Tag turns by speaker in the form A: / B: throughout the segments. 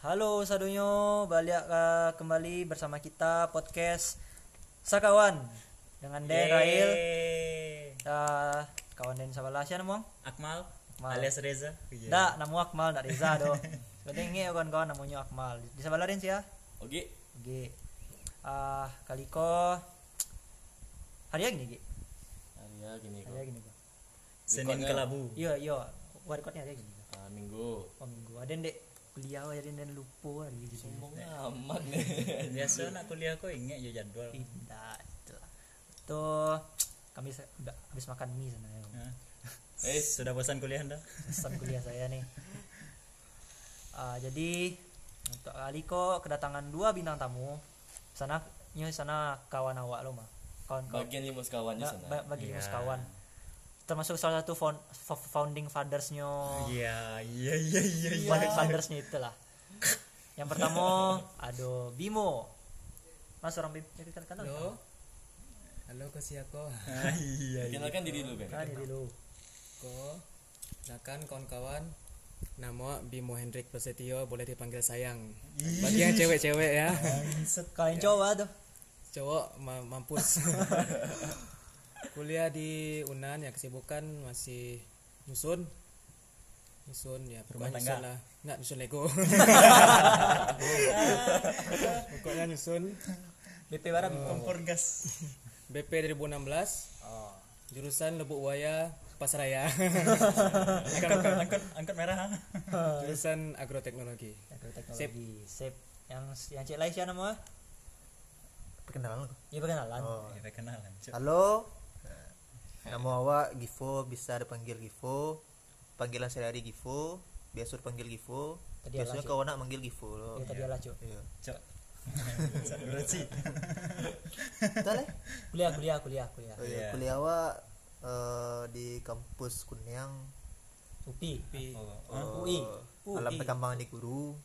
A: Halo Sadonyo, balik uh, kembali bersama kita podcast Sakawan dengan Den Rail, uh, kawan Den Sabala siapa namanya?
B: Akmal,
A: Akmal.
B: alias Reza.
A: Dak, namu Akmal, dak Reza do. Penting ini kawan-kawan namanya Akmal. Di sebelah Den sih ya.
C: Oke.
A: Oke. Ah, kali ko hari gini Gi.
C: Hari ya gini.
A: Hari gini ko.
B: Senin kelabu.
A: Iya, iya. Warikotnya hari gini.
C: Ah, minggu.
A: Oh minggu. Ada dek kuliah jadi Den lupa hari gitu.
C: Sombong amat nih.
B: Biasa nak kuliah kok ingat je jadwal.
A: Tidak. itulah. Tuh kami udah habis makan mie sebenarnya.
B: Hah?
C: Eh,
B: Sudah bosan kuliah anda?
A: Pesan kuliah saya nih. Ah, jadi untuk kali kok kedatangan dua bintang tamu. Sana nyu sana kawan awak lo mah. Kawan kawan.
C: bagian di
A: Ba-
C: sana.
A: ba- bagi
B: Iya.
A: yeah. kawan. Termasuk salah satu found, fo- founding fathersnya.
B: Iya, iya, iya, iya. iya.
A: Founding fathersnya itulah. Yang pertama, aduh Bimo. Mas orang Bimo, kenal kenal.
D: Halo. Halo ko siya ko.
B: Ah, Iya, iya.
C: Kenalkan diri dulu kan.
A: Kenal diri lu.
D: Ko silakan kawan-kawan. Nama Bimo Hendrik Prasetyo boleh dipanggil sayang. Bagi yang cewek-cewek ya.
A: Kalian coba tuh.
D: Cowok ma- mampus. Kuliah di Unan ya kesibukan masih nyusun. Nyusun ya
B: Rumah tangga.
D: nyusun lah. Enggak nyusun Lego. pokoknya nyusun.
A: BP barang.
B: Kompor gas.
D: BP 2016
A: Oh.
D: jurusan Lubuk Buaya Pasaraya.
B: Angkot, angkot, angkot merah.
D: jurusan agroteknologi.
A: Teknologi. Sip. Yang yang cek lain siapa nama?
E: perkenalan.
A: Iya perkenalan.
E: Oh.
B: Ya, kenalan. Cuk.
E: Halo. Nama awak Givo, bisa dipanggil Givo. Panggilan sehari-hari Givo, biasa dipanggil Givo.
A: Tadi
E: Biasanya kau nak manggil Givo lo.
A: Iya tadi lah cuk.
E: Iya.
B: Cuk. Berat sih.
E: Betul eh?
A: Kuliah kuliah kuliah kuliah.
E: Oh, iya.
B: Iya.
E: Kuliah awak eh, di kampus Kunyang.
A: UPI.
B: Oh,
E: eh,
A: UI.
E: Alam
A: UI.
E: perkembangan di guru.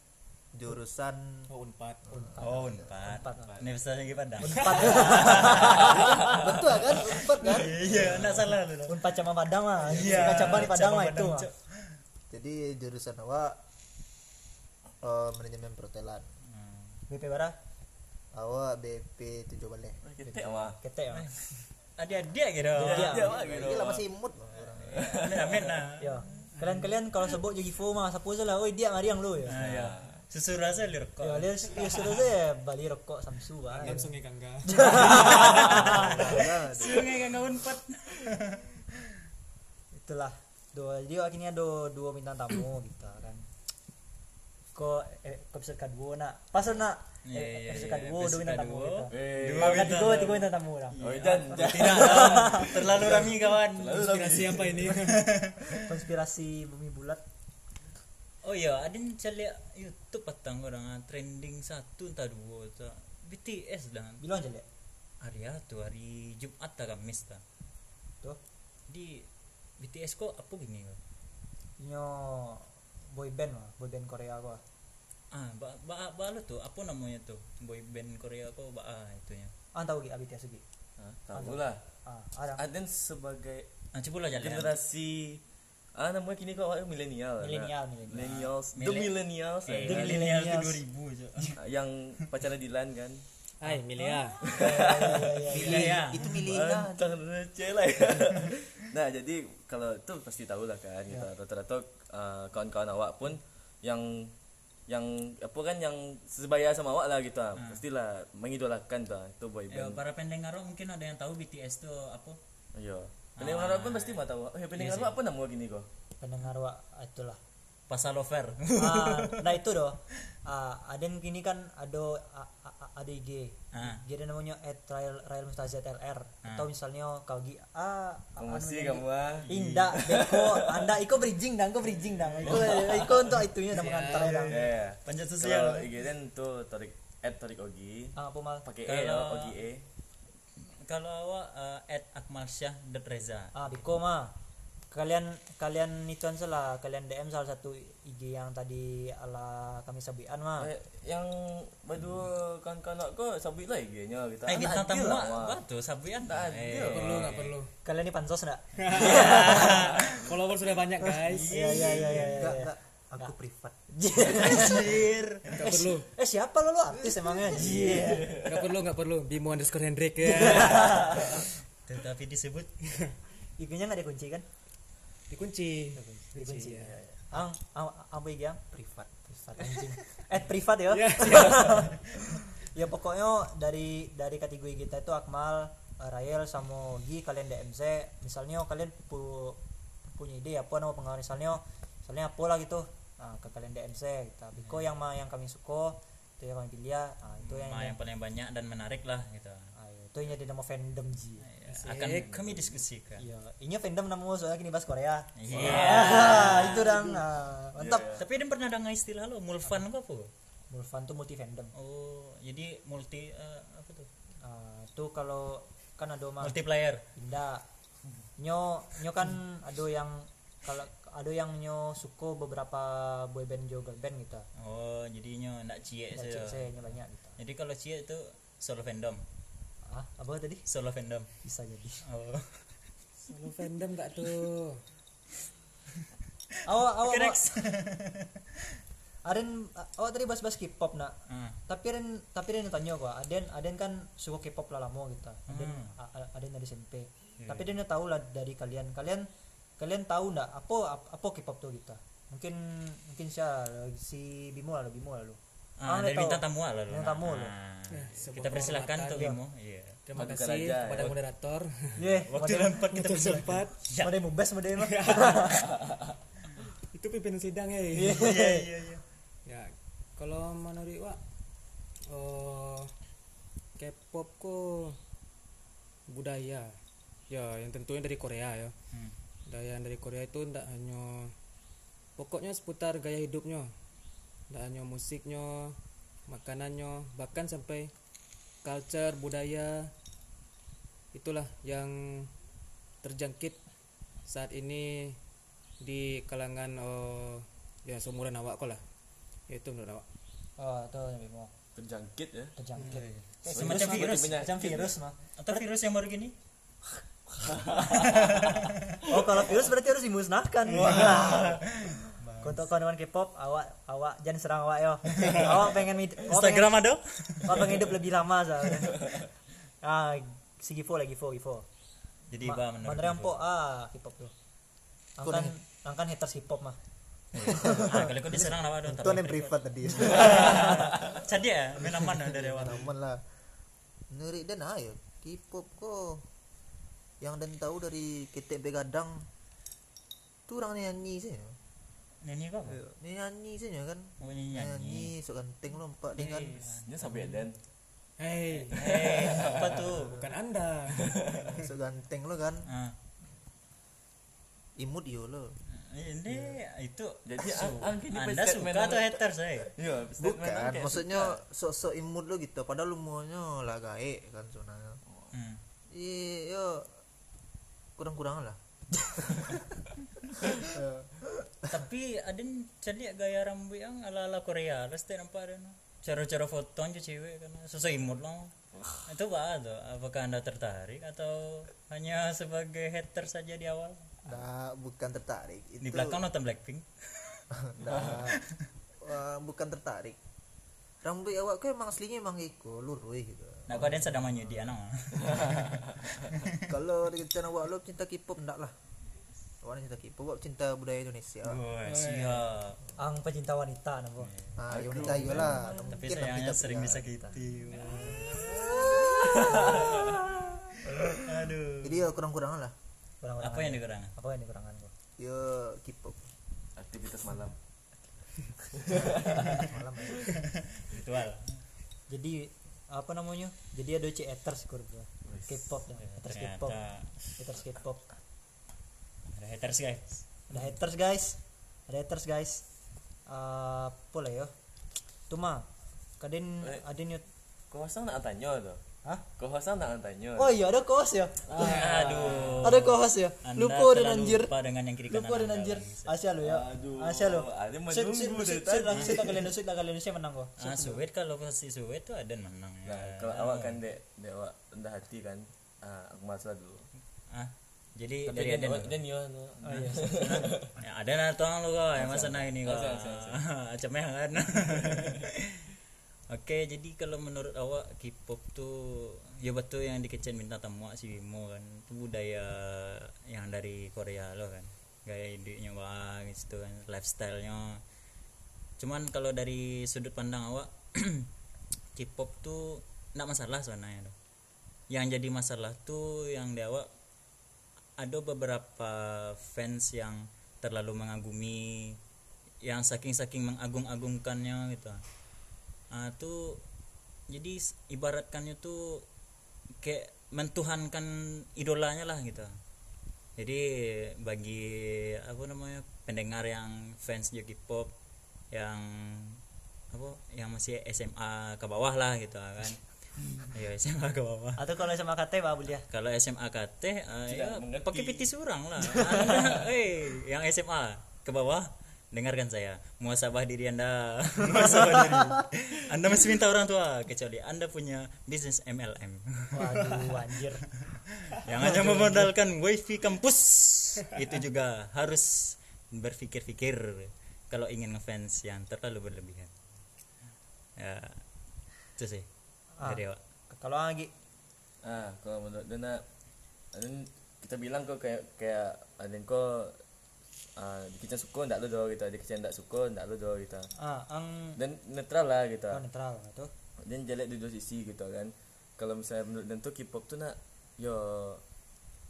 E: Jurusan
D: Oh, Unpad.
B: Oh, empat.
A: Empat.
B: Universitasnya gimana?
E: betul kan? Empat kan?
B: Iya, enggak salah lu.
A: Unpad cabang Padang mah.
B: Iya,
A: cabang di Padang mah itu.
B: Padang.
E: Jadi jurusan awak eh, manajemen perhotelan.
B: Hmm.
A: BP bara?
E: Awak BP 7 balik.
C: Kita mah.
A: Ketek mah.
B: Adik-adik gitu.
A: Iya.
C: Dia mah gitu.
E: Gila masih imut.
B: Amin nah.
A: Yo. Kalian-kalian kalau sebut jadi Fo mah sapu lah. Oi dia mariang lu ya.
B: Nah, ya. Susu rasa liur kok.
A: Ya, dia dia suruh saya balik rokok Samsu ah.
D: Kan Sungai Gangga.
B: Sungai kan kau empat.
A: Itulah. Dua jadi akhirnya do dua bintang tamu gitu kan. Ko eh, episode kedua nak. Pas nak
B: Iya,
A: eh,
B: iya,
A: episode
B: iya.
A: kedua dua
B: Episode
A: bintang tamu
B: kedua.
A: gitu.
C: Eh,
B: Dua
A: Kalau
B: bintang
A: tiga
B: tamu.
A: tiga bintang tamu lah.
C: Oh, dan
B: Tidak. Terlalu rami kawan.
D: Inspirasi apa ini?
A: Konspirasi bumi bulat.
B: Oh iya, ada yang saya lihat YouTube patang orang trending satu entah dua tak. BTS dah.
A: Bilang aja deh.
B: Hari tu hari Jumat tak Kamis tak.
A: Tuh.
B: Di BTS kok apa gini kok?
A: Nyo boy band mah, boy band Korea gua.
B: Ah, ba ba ba lo tuh apa namanya tuh? Boy band Korea kok ba ah itunya.
A: Ah tahu gi BTS gi.
C: Ah, tahu lah.
A: Ah, ada.
C: Aden sebagai
B: Ah, lah jalan.
C: generasi ah namanya kini kok awak milenial.
A: Milenial, milenial.
C: Millennials, the
B: Mille-
C: millennials.
B: Eh, milenial tuh
A: millennials.
B: 2000 aja.
C: Ah, yang pacaran Dilan kan.
D: Hai, Milia.
B: Ya.
E: Itu pilih
C: Ah, Antar cela ya. nah, jadi kalau itu pasti tahu lah kan gitu. Rata-rata uh, kawan-kawan awak pun yang yang apa kan yang sebaya sama awak lah gitu. Ah. Pastilah mengidolakan tuh itu boy
B: Ya,
C: band.
B: para pendengar mungkin ada yang tahu BTS tuh apa?
C: Iya. Pendengar awak pun pasti mau tahu. Oh, ya pendengar awak apa nama gini kok?
A: Pendengar wa itulah.
B: Pasalover.
A: ah, nah itu doh. Ah, ada yang gini kan ada ada IG.
B: Ah.
A: Jadi namanya at Rail Rail Mustazat LR atau misalnya kau gi ah
C: Kamu sih kamu ah.
A: Indah, Beko, Anda, Iko bridging dang, Iko bridging dang, Iko, Iko untuk itunya dah mengantar dang.
C: Ya, ya.
B: Panjat
C: Kalau
B: sosial.
C: IG kan tuh tarik at tarik ogi.
A: Ah, apa mal?
C: Pakai e ya,
B: Kalau-
C: ogi e.
B: Kalau awak uh, at akmalsyah.reza.
A: Ah, Beko mah. kalian kalian itu lah kalian DM salah satu IG yang tadi ala kami sabian mah
C: Eh, yang berdua kawan-kawan aku sabit lah IG-nya kita.
B: Eh
C: Ah, tak
B: tamu
C: Wak.
B: batu sabian.
C: Tak ada.
B: Eh,
D: perlu nggak perlu
A: kalian ini pansos enggak
D: follower sudah banyak guys
A: iya iya iya iya iya.
E: aku privat
A: Anjir.
D: nggak perlu
A: Eh siapa lo lu artis emangnya? Anjir.
D: nggak perlu nggak perlu Bimo underscore Hendrik ya
B: Tetapi disebut
A: IG-nya enggak dikunci kan?
D: dikunci
A: Dikunci.
D: ya.
A: Ang, ang, IG yang?
E: privat
A: Privat anjing. Eh privat ya.
D: Ya,
A: ya pokoknya dari dari kategori kita itu Akmal, eh, Rael sama Gi kalian DMC. Misalnya kalian pu- punya ide apa nama pengalaman misalnya misalnya apa lah gitu. Nah, ke kalian DMC kita. Biko yang ma yang kami suka itu yang kami pilih. Nah, itu yang,
B: Ma yang paling banyak dan menarik lah gitu.
A: ah, itu yang jadi nama fandom Ji.
B: Ya, akan kami diskusikan.
A: Iya, ini fandom namanya soalnya kini bahas Korea.
B: Iya.
A: Ah, itu dong. ah, mantap.
B: Tapi dia pernah dengar istilah lo mulfan apa apa?
A: Mulfan tuh multi fandom.
B: Oh, jadi multi eh, apa tuh?
A: Ah, itu kalau kan ada mah
B: Multiplayer.
A: Indah. Nyo nyo kan ada yang kalau ada yang nyo suka beberapa boyband juga girl band gitu.
B: Oh, jadinya nak cie
A: saya nyo banyak gitu.
B: Jadi kalau cie itu solo fandom.
A: Ah, apa tadi?
B: Solo fandom.
A: Bisa jadi.
B: Oh.
D: selalu fandom nggak tuh
A: Awak awak awak. Aren awak tadi bahas-bahas K-pop nak.
B: Ah,
A: Tapi Aren tapi Aren tanya kok, Aden Aden kan suka K-pop lah lama gitu. Aden
B: Hmm.
A: Aden dari SMP.
B: Iya.
A: Tapi dia tahu lah dari kalian. Kalian kalian tahu ndak apa ap- apa K-pop tuh gitu. Mungkin mungkin siapa si Bimo lah Bimo lah lu.
B: ah, dari bintang tamu lah lo.
A: Bintang tamu lo.
B: Ah,
D: Ya,
B: kita persilahkan
A: ya.
B: Bimo. Iya.
D: terima kasih kepada
C: ya.
D: moderator
A: Ye,
B: Waktu tempat kita persilahkan.
D: sempat
B: Ya.
A: model mubes model mah.
D: itu pimpinan sidang ya
B: Iya, iya, iya.
D: ya kalau menurut Wak oh K-pop kok budaya ya yang tentunya dari Korea ya
B: Hmm.
D: Yang dari Korea itu tidak hanya pokoknya seputar gaya hidupnya tidak hanya musiknya makanannya bahkan sampai culture budaya itulah yang terjangkit saat ini di kalangan oh, ya seumuran awak kok lah itu menurut awak
A: Oh, tuh yang Bimo.
C: Terjangkit ya.
A: Terjangkit. Kayak
B: Semacam virus.
A: Macam virus mah.
B: Atau virus yang baru gini?
A: Oh, kalau virus berarti harus dimusnahkan. Untuk kawan-kawan K-pop, awak awak jangan serang awak yo. awak pengen
B: Instagram ada?
A: awak pengen hidup lebih lama soalnya. Ah, si Givo lagi Givo, Givo.
B: Jadi
A: Ma-
B: bah menurut
A: Mana yang po ah K-pop tuh. Angkan angkan haters K-pop mah.
B: Ah, kalau kau diserang apa dong?
E: itu yang privat tadi
B: Jadi ya, main aman dari awal.
E: aman lah menurut dan ayo K-pop kok yang dan tahu dari ketek begadang tu orang nyanyi sih
B: Nyanyi kau?
E: nyanyi sih kan
B: Oh nyanyi nyanyi.
E: nyanyi sok ganteng lompat dengan
C: Ini sampai dan
D: hei
B: Eh, apa tuh?
D: bukan anda
E: sok ganteng lo kan
B: Ah,
E: imut yo lo
B: ini itu
C: Jadi ang gini
B: Anda suka atau
C: apa?
B: haters saya?
C: Iya, statement
E: bukan maksudnya sok-sok imut lo gitu padahal umurnya lah gaek kan sebenarnya
B: Hmm.
E: iya yo kurang-kurang lah
B: Tapi ada cari gaya rambut yang ala-ala Korea. Pasti nampak ada no? Cara-cara foto aja cewek kan susah imut loh. Itu apa tuh? Apakah anda tertarik atau hanya sebagai hater saja di awal?
E: nah bukan tertarik itu
B: Di belakang nonton Blackpink.
E: Nah, bukan tertarik. Rambut awak kau emang aslinya emang iko lurus gitu.
B: Nah, kau ada yang sedang menyudi anak.
E: Kalau rencana awak lo cinta K-pop enggak lah. Awak cinta K-pop, awak cinta budaya Indonesia.
B: Wah, siap.
A: Ang pecinta wanita nabo.
E: Nah, yang wanita iya lah.
B: Tapi sayangnya
E: kita
B: sering
E: pria.
B: disakiti. Aduh.
E: Jadi ya kurang-kurang lah.
A: Kurang-kurang.
B: Apa yang dikurangan?
A: Apa yang dikurangan kok?
E: Ya K-pop.
C: aktivitas malam.
E: Malam ya.
B: Ritual.
A: Jadi apa namanya? Jadi ada C haters kur bro. K-pop dah. Haters K-pop. Haters K-pop.
B: ada haters guys.
A: Ada haters guys. Ada haters guys. Eh, apa lah ya? Tuh mah. Kadin
C: Eh.
A: ada nyut
C: Kau nak tanya tu.
A: Hah?
C: Kohosam nak tanya.
A: oh iya ada kos ya
B: Aduh.
A: ada kos ya
B: Anda
A: lupa dan anjir
B: lupa dengan yang kiri kanan
A: lupa dan anjir. Asia lo ya
C: Aduh,
A: Asia lo
C: ada menunggu
A: Sit- sit-
C: dari tadi.
A: lah kalian sit lah kalian Indonesia menang kok
B: Ah, Suwed kalau posisi Suwed tuh ada menang ya.
C: Nah, kalau awak kan dek, dek awak rendah hati kan. Ah, aku masalah dulu.
B: Ah, jadi
C: Tapi
B: dari
C: dan
B: Aden.
C: awak- dan yo.
A: oh iya
B: ya, ada nah tuang lu kok yang masa nah ini kok. Acamnya kan. Oke, jadi kalau menurut awak K-pop tuh ya betul yang dikecen minta tamu si Bimo kan. Itu budaya yang dari Korea lo kan. Gaya hidupnya bang gitu kan, lifestyle-nya. Cuman kalau dari sudut pandang awak K-pop tuh enggak masalah sebenarnya tuh. Yang jadi masalah tuh yang di awak ada beberapa fans yang terlalu mengagumi yang saking-saking mengagung-agungkannya gitu ah tuh jadi ibaratkannya tuh kayak mentuhankan idolanya lah gitu. Jadi bagi apa namanya pendengar yang fans juga K-pop yang apa yang masih SMA ke bawah lah gitu kan. Ayo SMA ke bawah.
A: Atau kalau sama KT Pak Bulia
B: kalau SMA KT uh, ya pakai piti surang lah. Eh yang SMA ke bawah dengarkan saya. Muasabah diri anda. Muasabah diri. Anda masih minta orang tua kecuali anda punya bisnis MLM
A: waduh anjir.
B: Yang hanya memodalkan wifi kampus itu juga harus berpikir-pikir kalau ingin ngefans yang terlalu berlebihan. Ya itu sih.
A: Ah.
B: dari awak.
A: kalau lagi
C: Ah, kalau menurut Aden kita bilang kok kayak kayak Aden kok ah di kitchen suka ndak lu do gitu, di kitchen ndak suka ndak lu do gitu.
A: ah ang
C: Dan netral lah gitu.
A: oh, netral tuh
C: Dan jelek di dua sisi gitu kan. Kalau misalnya menurut Dan tuh K-pop tuh nak yo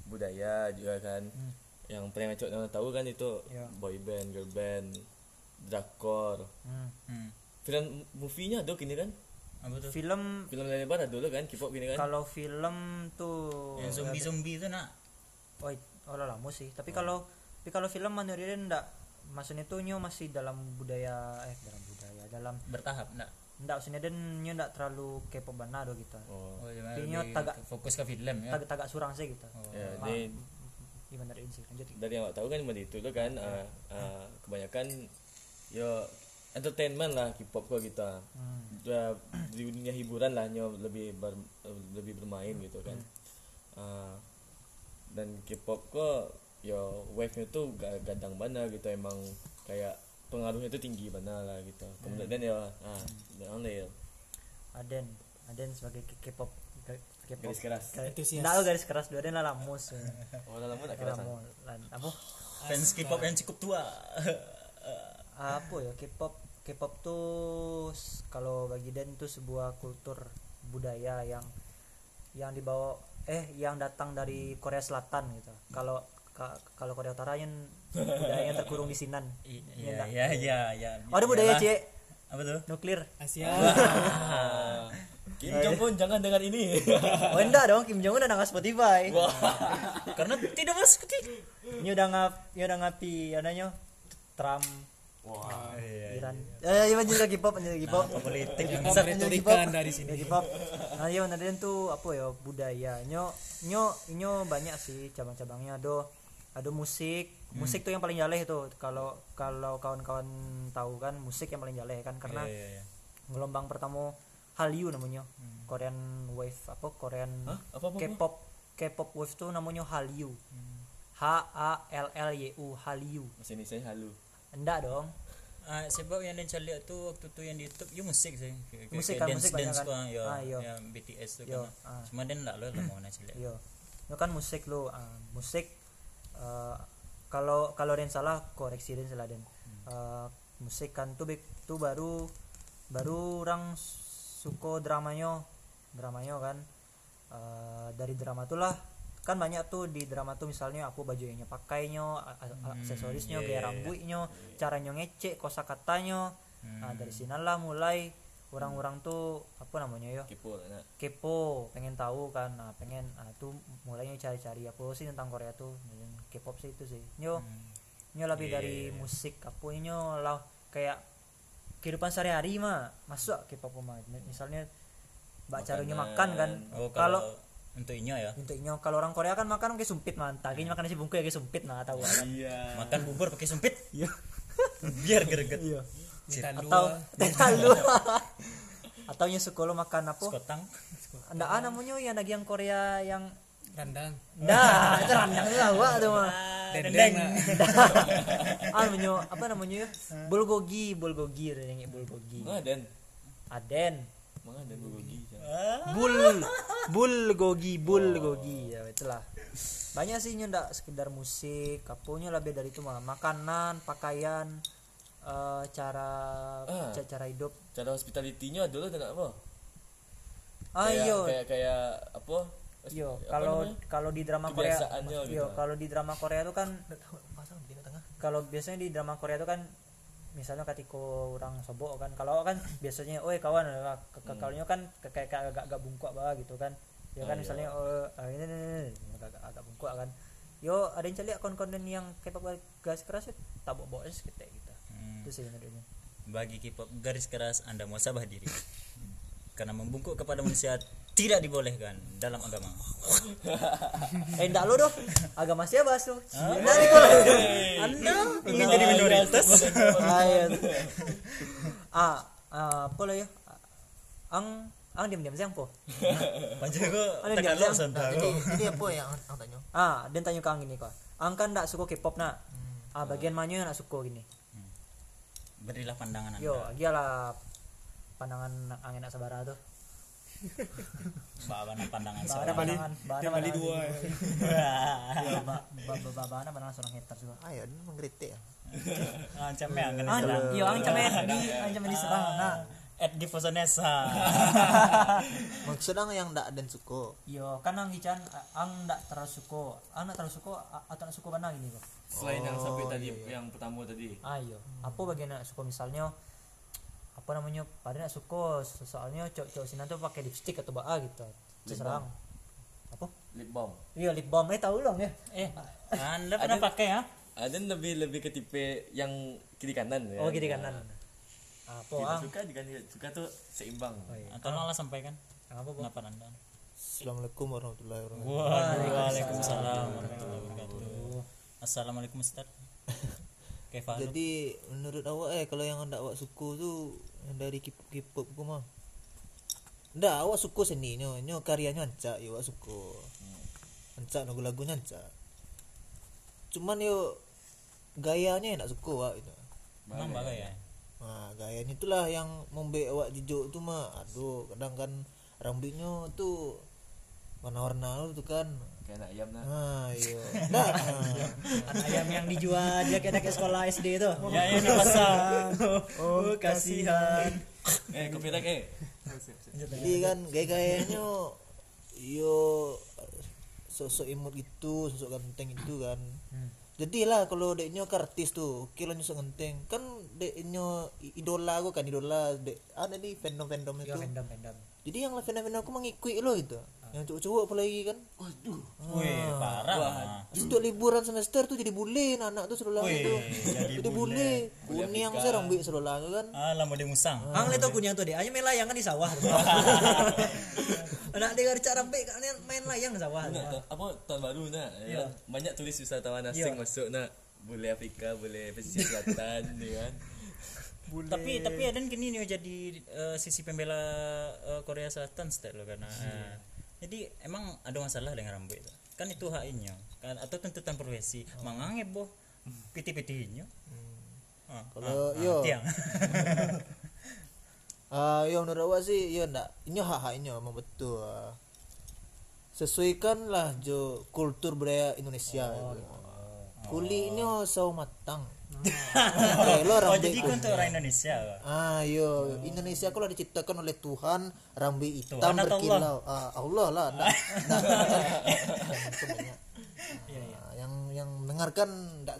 C: budaya juga kan. Yang paling macam orang tahu kan itu
A: Ya.
C: boy band, girl band, drakor.
A: hmm.
B: hmm.
C: Film movie-nya ada kini kan?
B: apa tuh
A: film
C: Film lebar ada dulu kan K-pop gini kan?
A: kalau film tuh
B: yang zombie zombie itu nak
A: oh, oh lah lama sih tapi kalau tapi kalau film dia enggak maksudnya tuh nyo masih dalam budaya eh dalam budaya dalam
B: bertahap nak
A: enggak maksudnya dan nyo enggak terlalu kepo banget do gitu.
C: Oh.
B: Oh,
A: Tapi
B: lebih
A: nyo tagak-
B: fokus ke film ya.
A: tagak tagak surang sih gitu.
C: Ya,
A: Ma-
C: dia
A: gimana ini sih lanjut.
C: dari yang awak tahu kan cuma itu tuh kan ah, ah, kebanyakan yo entertainment lah K-pop kok gitu.
A: Hmm.
C: Udah di dunia hiburan lah nyo lebih ber- lebih bermain gitu kan. Ah, dan K-pop kok yo wave nya tuh ga- gadang mana gitu emang kayak pengaruhnya tuh tinggi mana lah gitu. Kemudian ya ah ya
A: Aden Aden sebagai K-pop K-pop
C: garis keras.
D: Entusias.
A: Nggak, garis keras dua Aden lah lamus.
C: Oh lama tak keras
A: Lamus. Lan- apa?
B: Fans K-pop yang cukup tua.
A: apa ya K-pop K-pop tuh kalau bagi Den tuh sebuah kultur budaya yang yang dibawa eh yang datang dari Korea Selatan gitu. Kalau ka- kalau Korea Utara yang budayanya terkurung di Sinan.
B: Iya iya iya iya.
A: oh, ada budaya cie
B: Apa tuh?
A: nuklir.
D: Asia.
C: Kim Jong Un jangan dengar ini.
A: Oh enggak dong Kim Jong Un udah nggak Spotify
B: Karena tidak masuk ke
A: ini udah ngap ini udah ngapi adanya Trump.
C: Wah.
A: Iran. Eh iya lanjut lagi K-pop. Lanjut lagi K-pop
B: politik yang
D: Kita retorikan dari sini
A: K-pop. Nah iya Naden tuh apa ya budaya. Nyo nyo nyo banyak sih cabang-cabangnya. Ada ada musik musik tuh yang paling jaleh itu kalau kalau kawan-kawan tahu kan musik yang paling jaleh kan karena
B: Iya iya iya.
A: gelombang pertama Hallyu namanya Korean wave apa Korean
C: Hah? Apa, apa, apa?
A: K-pop K-pop wave tuh namanya Hallyu H A L L Y U Hallyu
C: masih ini saya halu
A: enggak dong
B: Ah, sebab yang dan lihat tuh waktu tuh yang di YouTube, ya musik sih.
A: Musik kan,
B: dance
A: musik banyak
B: dance
A: kan.
B: kan, ya,
A: Ah, iya.
B: yang BTS tuh
A: Yo,
B: kan.
A: ah.
B: Cuma dan enggak lo lah mau nasi lihat.
A: Iya. Itu kan musik lo, ah, musik eh, kalau kalau Den salah koreksi Den salah Den. Eh, musik kan tuh tuh baru baru orang suko dramanya dramanya kan. Eh, dari drama tuh lah kan banyak tuh di drama tuh misalnya apa baju yang pakainya a- aksesorisnya
B: iya,
A: gaya
B: iya,
A: rambutnya caranya ngecek kosakatanya nah dari sinalah mulai orang-orang tuh apa namanya ya
C: kipo lah nak
A: kepo pengen tahu kan. Nah pengen ah tuh mulainya cari-cari apa sih tentang Korea tuh. K-pop sih itu sih. Nyo nyo lebih dari musik apa nyo? Lah kayak kehidupan sehari-hari mah. Masuk K-pop mah? Misalnya mbak caranya makan kan.
B: Oh
A: kalau
B: kalau untuk inyo ya?
A: untuknya kalau orang Korea kan makan pakai sumpit mantap ini makan nasi bungkus ya kayak sumpit nah tahu kan?
C: Iya.
B: Makan bubur pakai sumpit?
A: Iya.
B: Biar greget.
A: Iya Atau lalu atau yang sekolah makan apa?
B: Sekotang.
A: Ndak ah namanya yang lagi yang Korea yang
D: randang
A: Nah, itu randang lah wah tuh mah.
B: dendeng
A: Ah namanya apa namanya ya? Bulgogi, bulgogi yang bulgogi.
C: dan
A: Aden.
C: mana dan bulgogi?
A: Bul bulgogi, bulgogi. Ya itulah. Banyak sih ndak sekedar musik, kaponya lebih dari itu mah. Makanan, pakaian, eh, cara
C: Ah.
A: ca- cara hidup.
C: cara hospitality-nya dulu dengan apa
A: Ah
C: kayak,
A: iya.
C: kayak kayak apa
A: Yo,
C: apa
A: kalau kalau di drama Korea,
C: Kebiasaannya gitu.
A: yo, kalau di drama Korea itu kan kalau biasanya di drama Korea itu kan misalnya ketika orang sobok kan kalau kan biasanya oh kawan ke ke- kalaunya kan kayak kayak agak agak bungkuk bawah gitu kan ya kan
C: iya.
A: misalnya oh ah, ini, agak agak- bungkuk kan yo ada yang celiak konten yang K-pop gas keras ya tabok bawa es gitu gitu
B: Hmm.
A: Itu sih menurutnya
B: bagi K-pop garis keras anda mau sabah diri. Karena membungkuk kepada manusia tidak dibolehkan dalam agama.
A: Eh enggak lo doh agama siapa nih kalau
B: anda ingin jadi minoritas?
A: Ah, iya. ah, ah, apa lah ya? Ang ang diam diam siang po.
B: Panjang
A: Ada
B: tekan lo santai
E: jadi apa yang aku tanya?
A: Ah dan tanya kang gini kok. Ang kan ndak suka K-pop nak. Ah bagian mana yang nak suka gini
B: berilah pandangan anda
A: yo dia lah pandangan ang enak sabara tuh.
B: Bawa pandangan
A: Bana
B: seorang.
A: pandangan bana
D: bali
A: pandangan
D: dua. ya.
A: Iya, ba ba ba ba- bana pandangan seorang hater juga.
E: Ayo ini menggeritik ya.
B: Ancamnya angin
A: ah
B: serang
A: iya camen diserang. Nah
B: at di Fosonesa
E: maksudnya yang ndak dan suko?
A: Yo kan ang ican ang ndak terlalu suka ang ndak terlalu suka a- atau nak suka mana gini kok
C: selain yang sampai tadi yang pertama tadi.
A: Ayo apa bagian nak suka misalnya apa namanya pada nak suka so- soalnya cowok-cowok sini tuh pakai lipstick atau baa gitu. Terserang. Apa?
C: Lip balm.
A: Iya lip balm. Eh tahu dong ya?
B: Eh anda pernah pakai ya
C: ada lebih lebih ke tipe yang kiri kanan ya.
A: Oh kiri kanan apa
C: Tidak
A: ah
C: suka juga tidak suka tuh seimbang
A: Oh, iya.
B: atau malah sampaikan
A: apa bu
B: kenapa anda
E: assalamualaikum warahmatullahi wabarakatuh
B: Waalaikumsalam warahmatullahi wabarakatuh. Assalamualaikum Ustaz.
E: Jadi menurut awak eh kalau yang ndak awak suka tu yang dari K-pop K-pop ku mah ndak awak suka seninya nyo karyanya ancak ya awak suka ancak lagu-lagunya ancak cuman yo gayanya yang nak suka awak itu
B: Memang bagai ya.
E: Nah, gayanya itulah yang membuat awak jujur tu mah. Aduh, kadang kan rambutnya tu warna-warna tu kan.
C: kayak anak ayam lah
E: Ah, iya. Nah,
A: anak ayam yang dijual dia kayak ke sekolah SD itu
B: Ya ya nak pasang.
A: oh kasihan
C: eh kopi lagi eh
E: jadi kan gaya-gayanya yo sosok imut gitu, sosok ganteng itu kan. Jadilah kalau deknya ke artis tuh, kira nyusuk ganteng. Kan deknya i- idola aku kan idola dek ada nih fandom-fandom
A: ya
E: itu.
A: pendam pendam
E: Jadi yang fandom-fandom aku mengikuti lo gitu. Yang cowok-cowok apalagi kan.
B: Wih, parah.
E: Setiap liburan semester tuh jadi bule anak tuh sekolah
B: Wih,
E: itu.
B: jadi
E: bule. Saya rambut sekolah tuh kan.
B: Alah mau musang.
A: ang lihat kunyang tuh deh hanya main layang kan di sawah. Anak dia gak cara baik kan main layang di sawah
C: apa tahun baru nak ya. banyak tulis wisatawan asing masuk nak. Boleh Afrika boleh pesisir selatan ya kan.
B: Tapi tapi ada kini nih jadi eh, sisi pembela eh, Korea Selatan stat lo karena eh, jadi emang ada masalah dengan rambut itu. Kan itu haknya kan atau tuntutan profesi. Mangange boh piti-pitinya. Ah,
E: Kalau
B: ah,
E: yo
B: ah,
E: yo menurut awak sih yo ndak ini hak-haknya memang betul. ah. Sesuaikanlah jo kultur budaya Indonesia. gitu. Kulitnya sawo matang. Lo
B: oh jadi kan orang Indonesia.
E: Ah, yo Indonesia kalau diciptakan oleh Tuhan rambut hitam
B: Tuhan
E: berkilau. Ah, Allah lah. Nah, nah, sebenarnya. Ah, yang yang mendengarkan ndak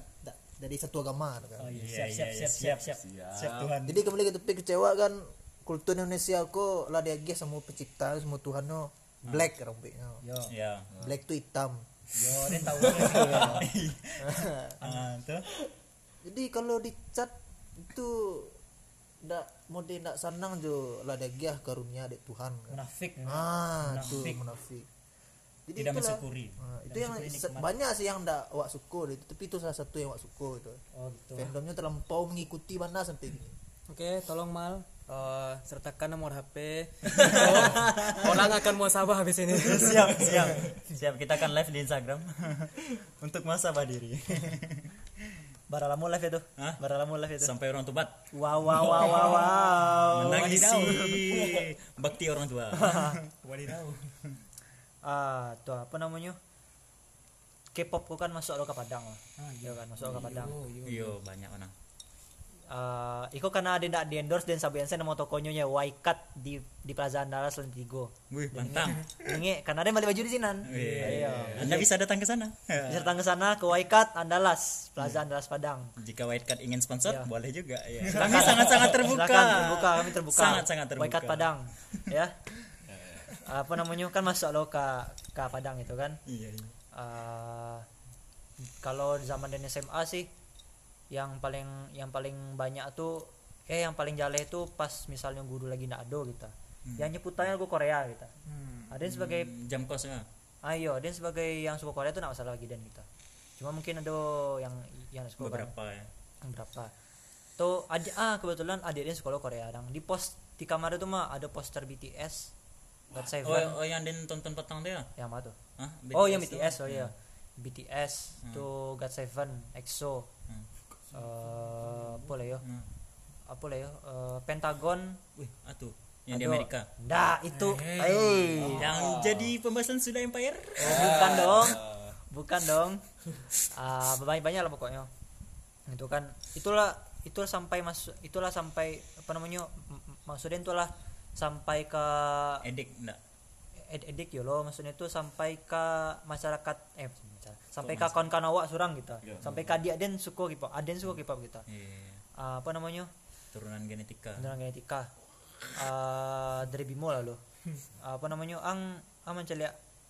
E: dari satu agama kan.
B: Iya,
A: siap
B: iya,
A: siap
B: iya,
A: siap siap
B: Siap Tuhan.
E: Jadi kembali ke topik kecewa kan kultur Indonesia kok lah dia semua pencipta semua Tuhan no black rambutnya.
A: yo
B: Ya.
E: Black tuh hitam.
A: yo dia tahu
B: Ah, tuh.
E: Jadi kalau dicat itu ndak mode ndak senang jo. Lah degiah karunia dek Tuhan. Kan.
B: munafik.
E: Ah tuh
B: Munafik.
E: munafik. Jadi
B: tidak
E: itulah.
B: mensyukuri.
E: Ah, itu yang banyak sih yang ndak wak syukur itu. Tapi itu salah satu yang wak syukur itu.
B: Oh gitu
E: fandomnya terlampau mengikuti mana sampai gini.
D: Oke, tolong mal. Eh, sertakan nomor HP. Oh, orang akan mau sabah habis ini.
B: siap siap. Siap kita akan live di Instagram. Untuk muasabah diri
A: baralamu live itu.
B: Hah?
A: baralamu live itu.
B: Sampai orang tua.
A: Wow wow wow wow wow.
B: Menangisi bakti orang tua.
A: Ah tuh apa namanya? K-pop kan masuk ke Padang. Lah. iya kan masuk ke Padang.
B: iyo banyak orang
A: Ah, iko karena ada ndak di endorse dan sabian saya nama tokonya nya Waikat di di Plaza Andalas Lentigo.
B: wih mantap
A: Ini karena ada balik baju di sinan.
B: Iya. anda bisa datang ke sana
A: Bisa datang ke sana ke Waikat Andalas, Plaza Andalas Padang.
B: jika Card ingin sponsor
A: Iya.
B: boleh juga ya. kami sangat sangat terbuka
A: Silakan terbuka, kami terbuka.
B: sangat sangat terbuka
A: Waikat Padang, ya. Apa namanya kan masuk lo ke ke Padang itu kan.
B: iya, iya.
A: Ah, kalau zaman dan SMA sih yang paling yang paling banyak tuh eh yang paling jale itu pas misalnya guru lagi ndak ada gitu. Yang nyebutannya lagu Korea gitu. Ada yang sebagai
B: Hmm, jam kosnya
A: ayo, ada yang sebagai yang suka Korea tuh nggak masalah lagi dan kita. Cuma mungkin ada yang yang suka kan.
B: beberapa ya
A: berapa. Tuh adik ah kebetulan adik dia sekolah Korea dang. Di pos di kamar itu mah ada poster BTS. God Seven.
B: oh, oh yang den tonton petang dia
A: Yang mana tuh?
B: Hah?
A: oh yang
B: tuh?
A: BTS oh iya BTS tuh God Seven EXO Eh apa lah ya?
B: Hmm.
A: apa lah ya? Eh, Pentagon.
B: Wih atuh yang di. Amerika?
A: Ndak itu. Eh
B: yang jadi pembahasan sudah Empire?
A: Oh, bukan dong. Bukan dong. Ah banyak banyak lah pokoknya. Itu kan itulah itulah sampai masuk itulah sampai apa namanya maksudnya itulah sampai ke
B: edik enggak
A: ed edik yo lo maksudnya itu sampai ke masyarakat eh masyarakat- sampai ke kawan-kawan awak surang gitu. Sampai ke adik aden suka K-pop aden suka K-pop gitu.
B: Iya.
A: Ah, apa namanya?
B: Turunan genetika.
A: Tentang genetika. Ah, dari Bimo lah lo apa namanya? Ang ang mencari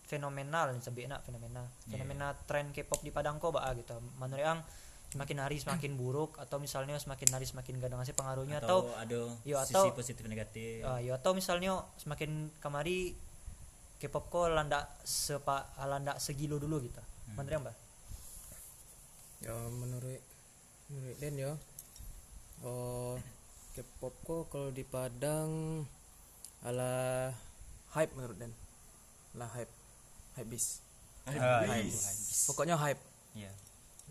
A: fenomenal sebut nak fenomena fenomena tren K-pop di Padang kok bah gitu. Menurut ang semakin hari semakin buruk atau misalnya semakin hari semakin gadang ngasih pengaruhnya atau,
B: atau ada
A: Iya,
B: sisi
A: atau-
B: positif negatif.
A: Ah, ya atau misalnya semakin kemari K-pop kok landa sepa landa segilo dulu gitu menurut yang mbak
D: Ya menurut menurut Den ya. Oh, K-pop kok kalau di Padang ala hype menurut Den. Lah hype. Hype bis.
B: Ah,
D: Hype. Pokoknya hype.
B: iya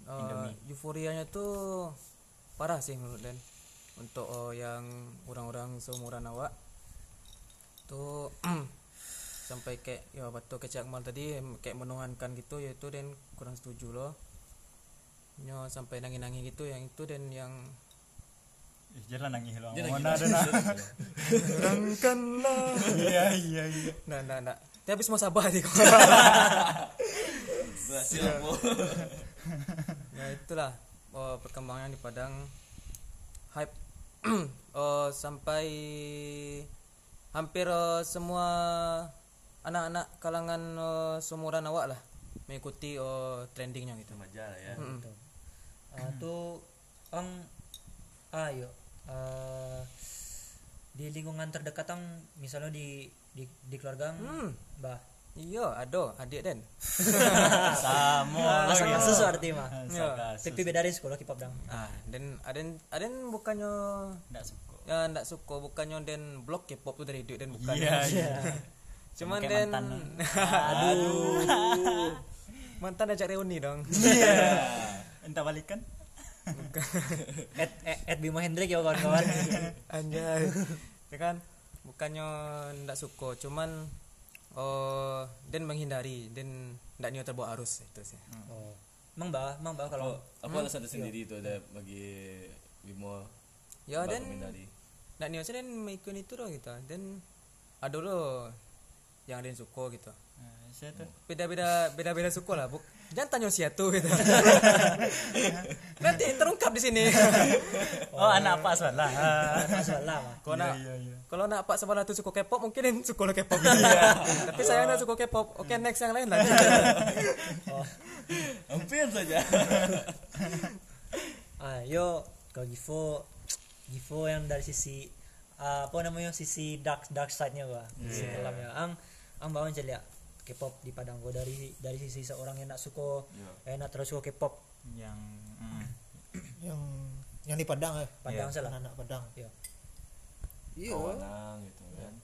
D: Eh,
B: Indomie.
D: euforianya tuh parah sih menurut Den. Untuk oh, yang orang-orang seumuran awak tuh sampai kayak ya waktu kecak mal tadi kayak menuhankan gitu ya itu Den kurang setuju loh. Nyo sampai nangis-nangis gitu yang itu dan yang
B: jalan nangis lo
C: Dia lagi
B: mana ada
D: Rangkanlah.
B: iya iya iya.
D: Nah, nah, nah. Tapi habis mau sabar sih.
C: berhasil aku
D: ya itulah oh, perkembangan di Padang. Hype. Oh, sampai hampir oh, semua anak-anak kalangan oh, seumuran awak lah mengikuti oh, trendingnya gitu.
C: remaja lah ya
D: Mm.
A: Ah, tuh ang ayo ah, di lingkungan terdekat ang misalnya di di, di keluarga ang,
D: Hmm.
A: mbah
D: Iya, ada adik Den.
B: sama
A: asal susu arti mah
D: Ya.
A: tapi beda dari sekolah K-pop dang
D: Ah, dan aden aden bukannya
B: enggak suka
D: ya ndak suka bukannya den blok K-pop tuh dari dia dan bukan.
B: iya iya
D: Cuman den
B: mantan.
D: aduh. mantan ajak reuni dong.
B: entah balikan
A: at, at, at Bimo Hendrik ya kawan-kawan
D: Anjay. ya kan? Bukannya ndak suka, cuman oh den menghindari den ndak nyo terbawa arus itu sih.
A: oh. emang mbah emang mbah
C: kalau
A: kalau
C: apa alasan tersendiri itu ada bagi Bimo
D: Ya
C: menghindari?
D: ndak nyo den mengikut itu loh gitu. Den ada loh yang den suka gitu.
B: nah, saya tuh
D: Beda-beda beda-beda suka lah. Buk Jangan tanya si itu gitu. Nanti terungkap di sini.
B: oh anak apa salah
A: masalah mah
D: Kalau nak
B: iya iya
D: kalau nak Pak sebelah tu suka K-pop mungkin yang suka K-pop. Tapi saya nak suka K-pop. Oke next yang lain lagi.
C: hampir saja
A: ayo kalau Givo Givo yang dari sisi uh, apa namanya sisi dark dark side-nya gua sisi kelamnya ang ang bawa celia K-pop di Padang gua. Dari dari sisi seorang yang nak suka eh nak terus suka K-pop.
B: Yang mm,
E: yang yang di Padang ya
A: Padang salah.
E: Anak Padang.
A: Iya.
D: iya.
C: Kawanang gitu kan.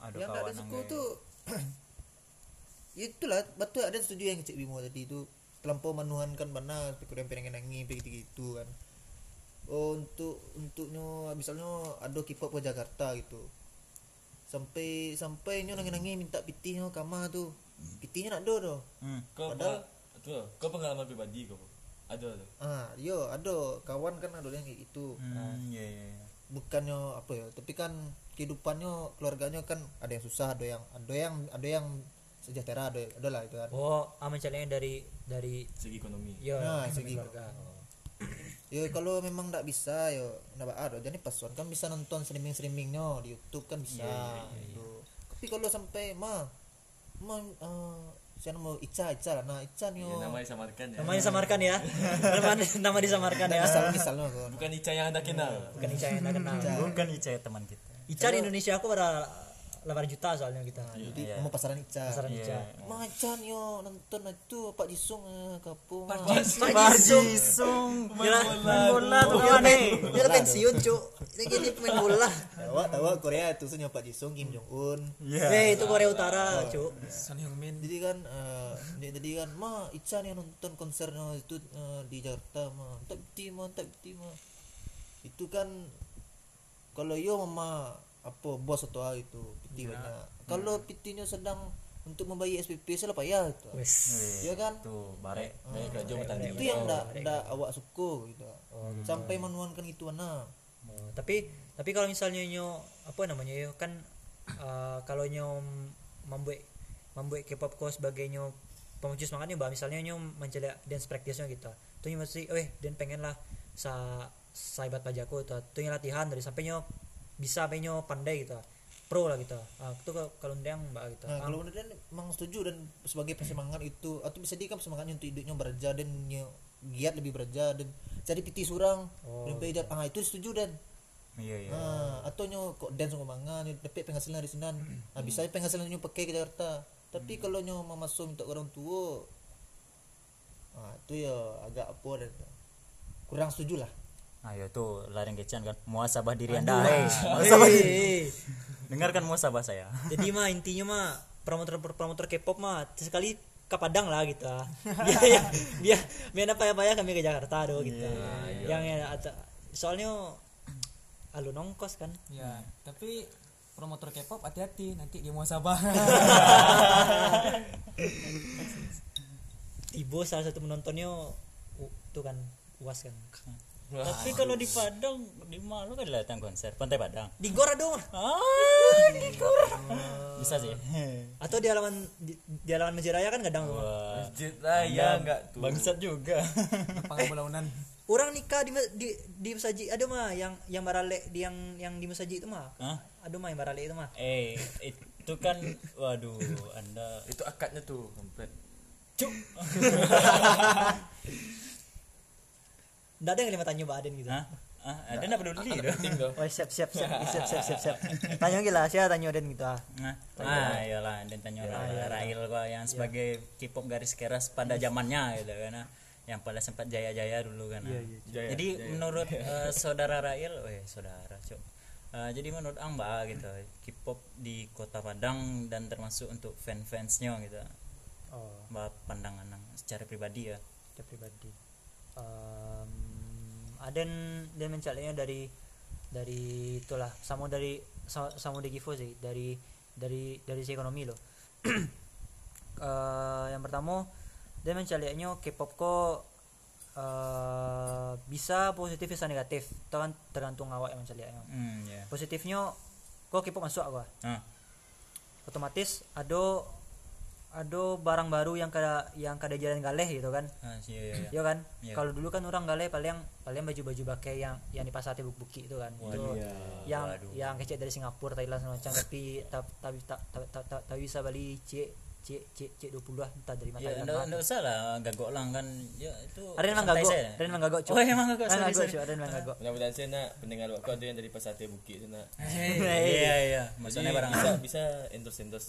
B: Ada
E: yang ada tuh itulah betul ada setuju yang Cik Bimo tadi itu terlampau menuhankan benar pikir yang pengen nangi begitu gitu kan. Oh untuk untuknya misalnya ada K-pop ke Jakarta gitu sampai sampai nyo nangi nangi minta pitihnya kama tuh pitihnya nak ada tuh
B: hmm.
C: kau
E: Padahal-
C: tuh kau pengalaman pribadi kau? Ada tuh
E: ah yo ada. Kawan kan ada yang kayak gitu.
B: Hmm, iya, iya, iya.
E: bukannya apa ya tapi kan kehidupannya keluarganya kan ada yang susah ada yang ada yang ada yang sejahtera ada ada lah itu kan.
A: Oh ah mencarinya dari dari
C: segi ekonomi.
A: Ya
E: Nah,
A: dari
E: segi-
A: keluarga
E: ya kalau memang tidak bisa yo ndak ada. Jadi pasuan kan bisa nonton streaming streamingnya di YouTube kan bisa gitu. tapi kalau sampai mah mah eh, saya mau Ica Ica lah. Nah Ica nih
C: ya, nama disamarkan ya.
A: Namanya disamarkan ya. Nama nama disamarkan ya.
E: Misal misalnya kan
C: bukan Ica yang anda kenal.
A: Bukan Ica yang anda kenal.
B: Bukan Ica teman kita.
A: Ica di Indonesia aku pada 8 juta soalnya kita.
E: Jadi mau pasaran Ica.
A: Pasaran Ica.
E: Macan yo nonton itu Pak Jisung eh, kapung. Mah.
B: Parjisung
A: Gila,
B: main bola tuh eh
A: dia pensiun cuk. Dia gini pemain bola.
E: Tahu tahu Korea itu senyum Pak Jisung Kim Jong Un
A: eh itu Korea Utara cuk.
D: Son Heung-min.
E: Jadi kan eh, dia jadi kan ma Ica nih nonton konsernya itu eh, di Jakarta ma. Tak beti ma tak beti ma itu kan kalau yo mama apa bos atau apa itu piti banyak. Kalau pitinya sedang untuk membayar SPP saya payah itu.
A: Wes.
E: Ya kan?
B: tuh bare
C: Baik, kerja bertanding.
E: itu yang ndak ndak awak suka gitu. Sampai menuankan itu mana
A: Oh, tapi tapi kalau misalnya nyo apa namanya yo kan eh, kalau nyo membuat membuat K-pop ko sebagai nyo pemuji semangatnya bah misalnya nyo mencari dance practice-nya gitu tuh nyo mesti eh dan pengen lah sa sahabat pajaku tuh tuh nyo latihan dari sampai nyo bisa nyo pandai gitu. Pro lah gitu. Ah, itu ke- kalau ndang mbak gitu.
E: Nah,
A: Ah,
E: kalau dan memang setuju dan sebagai persemangat itu atau bisa dikam semangatnya untuk hidupnya bekerja dan giat lebih bekerja dan cari piti surang dan beda ah itu setuju dan.
B: Iya iya.
E: Ah atau nyo kok dance ngomongan dapat penghasilan dari sana nah, bisa penghasilan nyo pakai ke Jakarta. Tapi kalau nyo mau masuk minta orang tua ah itu ya agak apa dan. Kurang setuju lah
B: ayo tuh larang kecian kan. Muasabah diri anda
A: eh,
B: eh
A: eh,
B: dengarkan muasabah saya.
A: Jadi mah intinya mah promotor promotor K-pop mah sekali ke Padang lah gitu. Ah. biar ya biar biar apa ya ya? Kami ke Jakarta do gitu. yang ya, atau- soalnya alun ongkos kan.
D: Ya tapi promotor K-pop hati-hati nanti dia mau sabah
A: Tibo salah satu penontonnya u- tuh kan uas kan
B: tapi kalau di Padang di Malu kan datang konser. Pantai Padang.
A: Di Gor ada mah
B: ah di Gor. bisa sih.
A: Atau di halaman di, di halaman Masjid Raya kan kadang tuh
B: wah.
C: Masjid lah ya enggak tuh.
B: Bangsat juga.
D: Lapangan belaunan
A: orang nikah di di di masjid ada mah yang yang barale di yang yang di masjid itu mah
B: Hah?
A: ada mah yang barale itu mah
B: eh itu kan waduh anda.
C: Itu akadnya tuh komplit
A: Nggak ada yang lima tanya Mbak Aden gitu
B: Hah? Ah, ada nggak peduli itu?
A: Oh siap siap siap siap siap siap siap. Tanya gila siapa tanya Aden gitu ah.
B: Nah, ah, iyalah dan tanya orang Rail kok yang sebagai K-pop garis keras pada zamannya gitu kan. ah. Yang pada sempat jaya-jaya dulu kan. ah.
C: Jaya,
B: jadi menurut eh, saudara Rail, eh saudara, Cuk. Eh, jadi menurut Ang Mbak gitu, K-pop di Kota Padang dan termasuk untuk fan-fansnya gitu.
A: Oh,
B: Mbak pandangan Ang secara pribadi ya.
A: dia pribadi. Um, Aden dia mencarinya dari dari itulah sama dari sama, sama dari Givo sih dari dari dari si ekonomi loh. Eh, yang pertama dia mencarinya K-pop kok eh, bisa positif bisa negatif itu kan tergantung awak yang mencarinya
B: Hmm, ya.
A: positifnya kok K-pop masuk apa
B: Ah,
A: otomatis ada ada barang baru yang kada yang kada jalan galeh gitu kan
B: ah, iya, iya, iya.
A: ya kan
B: Iya.
A: kalau dulu kan orang galeh paling paling baju-baju pakai yang yang di pasar tebuk buki itu kan itu yang
B: Waduh.
A: yang kecil dari Singapura Thailand macam tapi ta- tapi tak tak- tak bisa beli cek C C C 20 lah entah dari mana
B: ya enggak enggak usah lah gagok lang kan. Ya itu
A: ada yang gagok. ada yang gagok cuy
B: oh emang gagok
A: ada yang gagok ada yang gagok.
C: Mudah-mudahan saya nak pendengar waktu ada yang dari Pasate Bukit tu nak
B: iya iya maksudnya
C: Jadi
B: barang
C: bisa bisa endorse endorse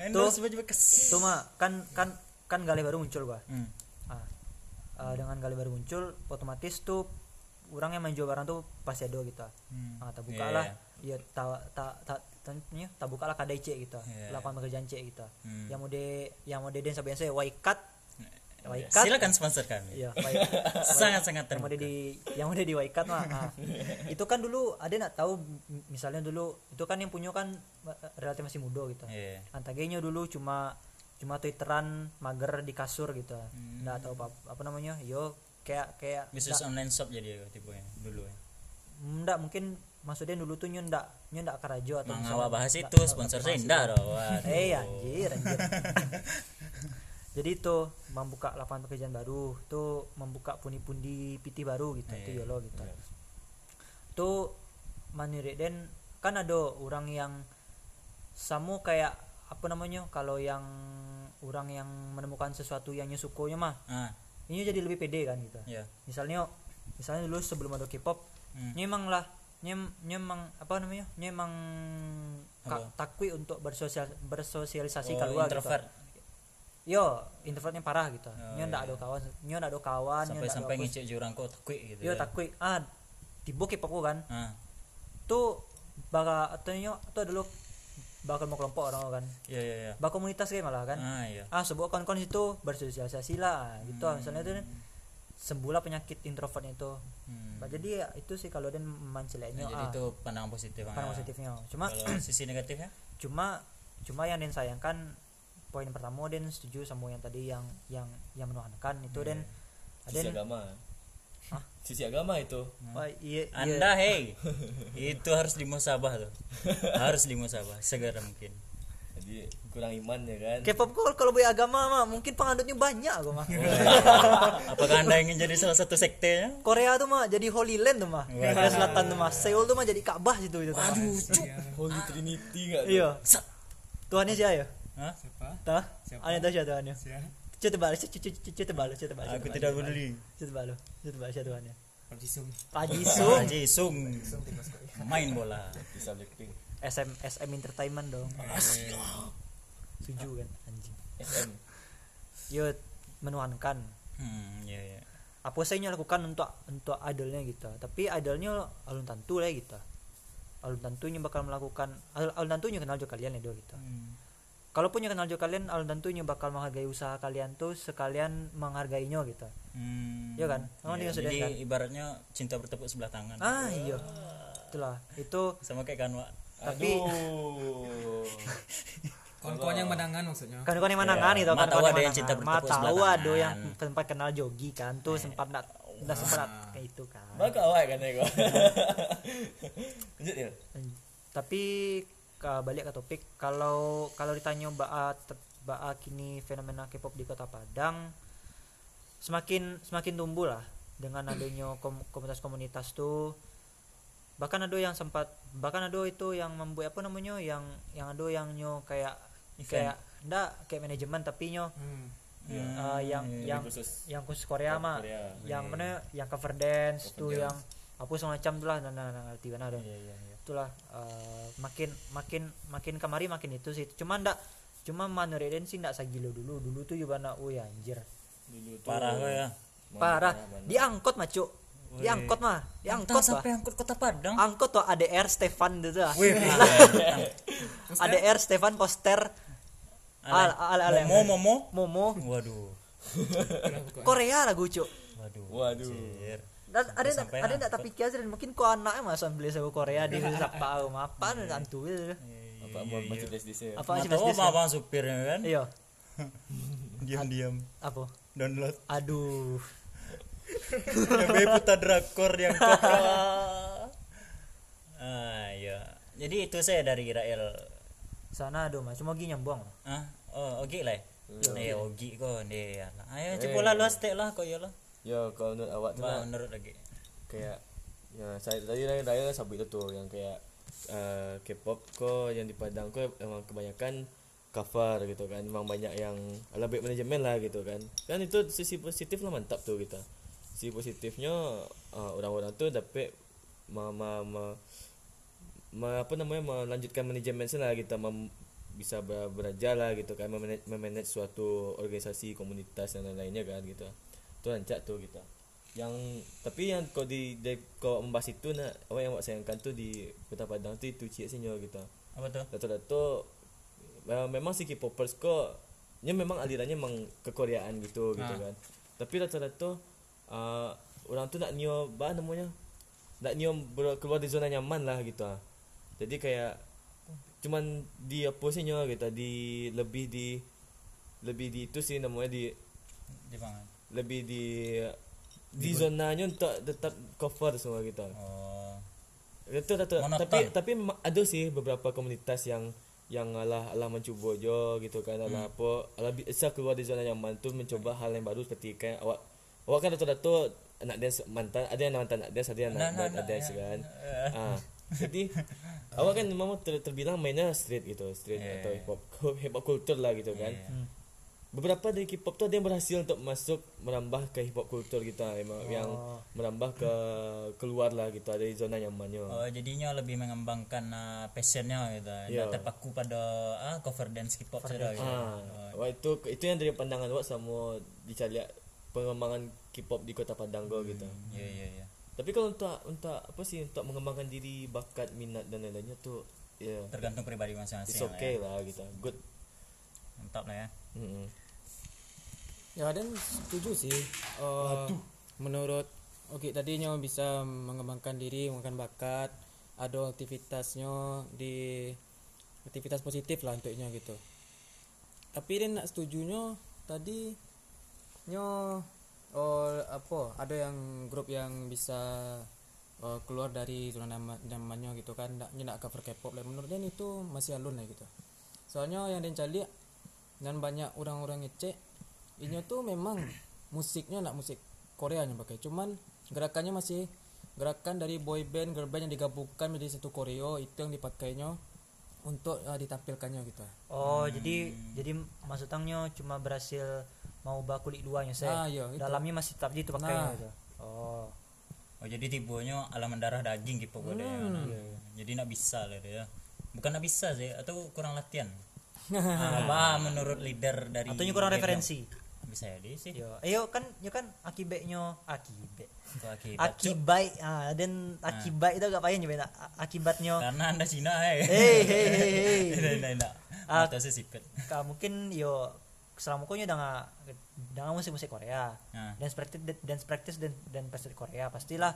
B: endorse baju bekas
A: tuh mah kan kan kan gale baru muncul gua.
B: Hmm.
A: ah eh, dengan gale baru muncul otomatis tuh orang yang main jual barang tuh pasti ada gitu.
B: Hmm.
A: ah tak buka
B: Iya,
A: lah. ya tak tak tak tanya tak buka lah kadai cek gitu.
B: Iya.
A: lapangan pekerjaan cek gitu.
B: Hmm.
A: yang mode yang mode sampai saya waikat.
B: Iya.
A: waikat.
B: Silakan sponsor kami.
A: Iya
B: sangat-sangat
A: yang mode
B: terbuka.
A: di yang mode di waikat mah ah. itu kan dulu ada nak tahu misalnya dulu itu kan yang punya kan relatif masih muda gitu.
B: Iya.
A: Antagenya dulu cuma cuma twitteran mager di kasur gitu.
B: Hmm.
A: nggak tahu apa, apa namanya yo kayak kayak
B: bisnis online shop jadi ya tipe ya dulu ya?
A: Ndak mungkin maksudnya dulu tuh nyo ndak karajo atau
B: Mang awak bahas itu sponsor waduh.
A: eh anjir anjir. Jadi itu membuka lapangan pekerjaan baru tuh membuka pundi-pundi PT baru gitu itu
B: Iya,
A: yolo gitu. tuh manire den kan ada orang yang samu kayak apa namanya kalau yang orang yang menemukan sesuatu yang nyusukonya mah
B: ah.
A: ini jadi lebih pede kan gitu.
B: Ya
A: misalnya misalnya dulu sebelum ada K-pop
B: Hmm.
A: nyemang lah nyem nyemang apa namanya? Nyemang ka- takwi untuk bersosial bersosialisasi
B: Oh,
A: keluar
B: introvert.
A: Gitu yo introvertnya parah gitu.
B: Oh,
A: nyo ndak ada kawan nyo ndak ada kawan
B: sampai sampai ngecek jurang kok takwi gitu
A: yo
B: ya.
A: takwi ah di K-pop aku kan.
B: Ah.
A: Tuh bakal atau nyo tuh dulu bakal mau kelompok orang kan.
B: Iya iya iya.
A: Bakal komunitas kayak malah kan.
B: Ah iya.
A: Ah sebuah kon-kon itu bersosialisasi lah gitu.
B: Hmm.
A: misalnya itu sembuhlah penyakit introvertnya itu.
B: Hmm.
A: Nah, jadi ya itu sih kalau dan manceleknya
B: Nah, jadi
A: ah,
B: itu pandangan positif
A: pandangan
B: ah.
A: positifnya. Cuma
B: kalau sisi negatifnya?
A: cuma cuma yang den sayangkan poin pertama den setuju sama yang tadi yang yang yang menuhankan itu den
C: sisi
A: den
C: agama. Sisi agama itu.
A: Wah, iya, iya.
B: anda hei itu harus dimusabah tuh. Harus dimusabah segera mungkin
C: jadi kurang iman ya kan?
A: K-pop kalau kalau boleh agama mah mungkin pengadutnya banyak gue mah.
B: Apakah anda ingin jadi salah satu sektenya
A: Korea tuh mah jadi Holy Land tuh mah. Korea Selatan tuh mah. Seoul tuh mah jadi Ka'bah situ itu tuh mah.
C: Holy Trinity nggak
A: iya. Tuhannya siapa ya?
B: Hah?
D: siapa?
A: Tah?
D: Siapa?
A: Aneh tahu siapa Tuhannya?
D: Siapa?
A: Coba tebal, coba coba tebal, coba tebal.
B: aku tidak peduli.
A: Coba tebal, coba tebal siapa Tuhannya. Pak Jisung,
B: Haji Sung main bola.
C: Bisa Blackpink
A: SM SM Entertainment dong. Setuju kan anjing.
C: SM
A: Yo menuhankan.
B: hmm iya iya
A: Apa saya lakukan untuk untuk idolnya gitu. Tapi idolnya alun tantu lah gitu. Alun tantunya bakal melakukan alun, tantunya kenal juga kalian ya do gitu.
B: Hmm.
A: Kalaupun yang kenal juga kalian alun tantunya bakal menghargai usaha kalian tuh sekalian menghargainya gitu.
B: Hmm.
A: Iya kan? Dia sudah
B: jadi
A: kan?
B: ibaratnya cinta bertepuk sebelah tangan
A: Ah iya. Itulah. Itu
B: sama kayak kanwa
A: Tapi-
D: kawan-kawan yang menangan maksudnya.
A: Kan kan yang manangan gitu
B: Ma
A: kan kawan
B: ada yang cinta bertepuk
A: tahu
B: sebelah
A: ada yang sempat kenal jogi kan tuh sempat nak udah sempat kayak itu kan.
C: Baka awak kan ya gua. Lanjut ya.
A: tapi ke- balik ke topik kalau kalau ditanya baa baa kini fenomena K-pop di kota Padang semakin semakin tumbuh lah dengan adanya kom- komunitas-komunitas tuh bahkan ada yang sempat bahkan ada itu yang membuat apa namanya yang yang ada yang nyo kayak kayak ndak kayak manajemen tapi nyo
D: hmm.
A: eh, yang yang
C: khusus.
A: yang khusus Korea mah
C: Korea.
A: yang mana yang cover dance
C: Cover
A: tuh
C: dance.
A: yang apa semacam tuh lah nah, nah, nah, ngerti kan ada
B: iya iya iya
A: itulah eh, makin makin makin kemari makin itu sih cuma ndak cuma manureden sih ndak sagilo dulu dulu tuh juga nak oh ya anjir
C: Dulu tuh.
B: parah ya
A: parah
C: mana.
A: diangkot mah cuk diangkot mah.
B: Entah
A: diangkot
B: sampai
A: mah.
B: angkut kota Padang.
A: Angkot tuh ADR Stefan itu tuh.
B: Wih,
A: ADR Stefan poster al al al
B: Momo Momo?
A: Momo.
B: Waduh.
A: Korea lagu cuk.
B: Waduh
C: Waduh.
A: Dan ada
B: sampai
A: ada ndak tapi kias dan mungkin kok anaknya masa beli sewa Korea di siapa apa antu itu
C: Apa mau masih desdis ya?
A: apa sih
B: Nggak tahu
A: bisnis
B: apa abang supirnya kan?
A: Iya.
B: Diam-diam.
A: Apa?
B: Download.
A: Aduh
B: putar drakor yang ah iya. Jadi itu saya dari Israel.
A: Sana aduh mah cuma gini nyambung
B: ah oh oke lah. Ya ogi kok dia ayo
C: Eh.
B: coba lah lu stay lah kok ya lah.
C: Ya kalau menurut awak tuh
B: menurut lagi.
C: Kayak ya saya tadi raya raya sabit itu tuh yang kayak eh, K-pop kok yang di Padang kok emang kebanyakan cover gitu kan. Memang banyak yang baik manajemen lah gitu kan. Kan itu sisi positif lah mantap tuh kita sisi positifnya uh, orang-orang tuh dapat ma, ma, ma, ma- apa namanya melanjutkan manajemen lah kita mem, bisa ber- lah gitu kan memanage, memanage suatu organisasi komunitas dan lain-lainnya kan gitu itu rancak tuh kita yang tapi yang kau di, di kau membahas itu nak apa yang awak sayangkan tuh di Kota Padang tuh itu cik senyor gitu
B: apa tuh
C: Dato-dato memang si K-popers kok nya memang alirannya memang kekoreaan gitu gitu
B: Ah.
C: kan. Tapi rata-rata uh, orang tu nak nio apa namanya? Nak nio keluar dari zona nyaman lah gitu ah. Jadi kayak cuman di apa sih nyo gitu di lebih di lebih di itu sih namanya di
B: di mana
C: lebih di di zonanya untuk tetap cover semua gitu.
B: oh
C: Itu
B: Monoton.
C: tapi tapi ada sih beberapa komunitas yang yang alah alah mencuba jo gitu kan alah apa alah bisa keluar dari zona nyaman tu mencoba hal yang baru seperti kayak awak awak kan rata-rata anak dance mantan ada yang mantan anak dance ada yang
B: Nah,
C: anak
B: nah,
C: anak dance
B: nah,
C: kan ah jadi awak kan memang ter, terbilang mainnya street gitu street
B: Yeah.
C: atau hip hop hip hop culture lah gitu kan
B: Yeah.
C: beberapa dari K-pop tu ada yang berhasil untuk masuk merambah ke hip hop culture kita yang, yang merambah ke keluar lah gitu dari zona nyamannya
B: Oh, jadinya lebih mengembangkan uh, passionnya gitu.
C: Ya.
B: Tidak terpaku pada ah, cover dance K-pop saja gitu.
C: Ah, wah itu itu yang dari pandangan awak sama dicari pengembangan K-pop di Kota Padang go gitu.
B: Iya, iya, iya.
C: Tapi kalau untuk untuk apa sih untuk mengembangkan diri, bakat, minat dan lain-lainnya tuh ya
B: Tergantung pribadi masing-masing.
C: it's
B: lah
C: okay
B: ya.
C: lah gitu. Good.
B: Mantap lah ya.
C: Mm-mm.
D: Ya dan setuju sih. Uh, menurut oke tadinya bisa mengembangkan diri, mengembangkan bakat, ada aktivitasnya di aktivitas positif lah untuknya gitu. Tapi dia nak setujunya tadi nyo oh apa ada yang grup yang bisa uh, keluar dari zona nama- nyamannya gitu kan? Ndak ndak cover K-pop lah menurut dia itu masih alun lah gitu. Soalnya yang dia cari dan banyak orang-orang ngecek ini tuh memang musiknya nak musik Korea yang pakai. Cuman gerakannya masih gerakan dari boy band girl band yang digabungkan menjadi satu koreo itu yang dipakainya untuk uh, ditampilkannya gitu.
A: Oh, jadi jadi maksudnya cuma berhasil mau bak kulit luarnya
D: Ah,
A: saya.
D: iya, itu.
A: Dalamnya masih tetap gitu pakai
D: Nah.
A: gitu. Oh.
B: Oh, jadi tibonya ala mendarah daging K-pop hmm. ya. Nah. Jadi nak bisa lah dia. Bukan nak bisa sih atau kurang latihan. ah, bah, menurut leader dari
A: Atau kurang referensi.
B: yang- Bisa jadi sih.
A: Yo, ayo kan yo kan akibetnya akibat.
B: Itu akibat.
A: Akibat ah dan akibat itu agak payah nyebut akibatnya.
B: Karena anda Cina eh.
A: Hei hei hei hei.
B: Tidak, tidak, tidak.
A: Ah.
B: Atau sesipet.
A: Ka mungkin yo selama dengan dengan musik-musik Korea.
B: Nah.
A: Dance practice dance practice dan dan practice Korea pastilah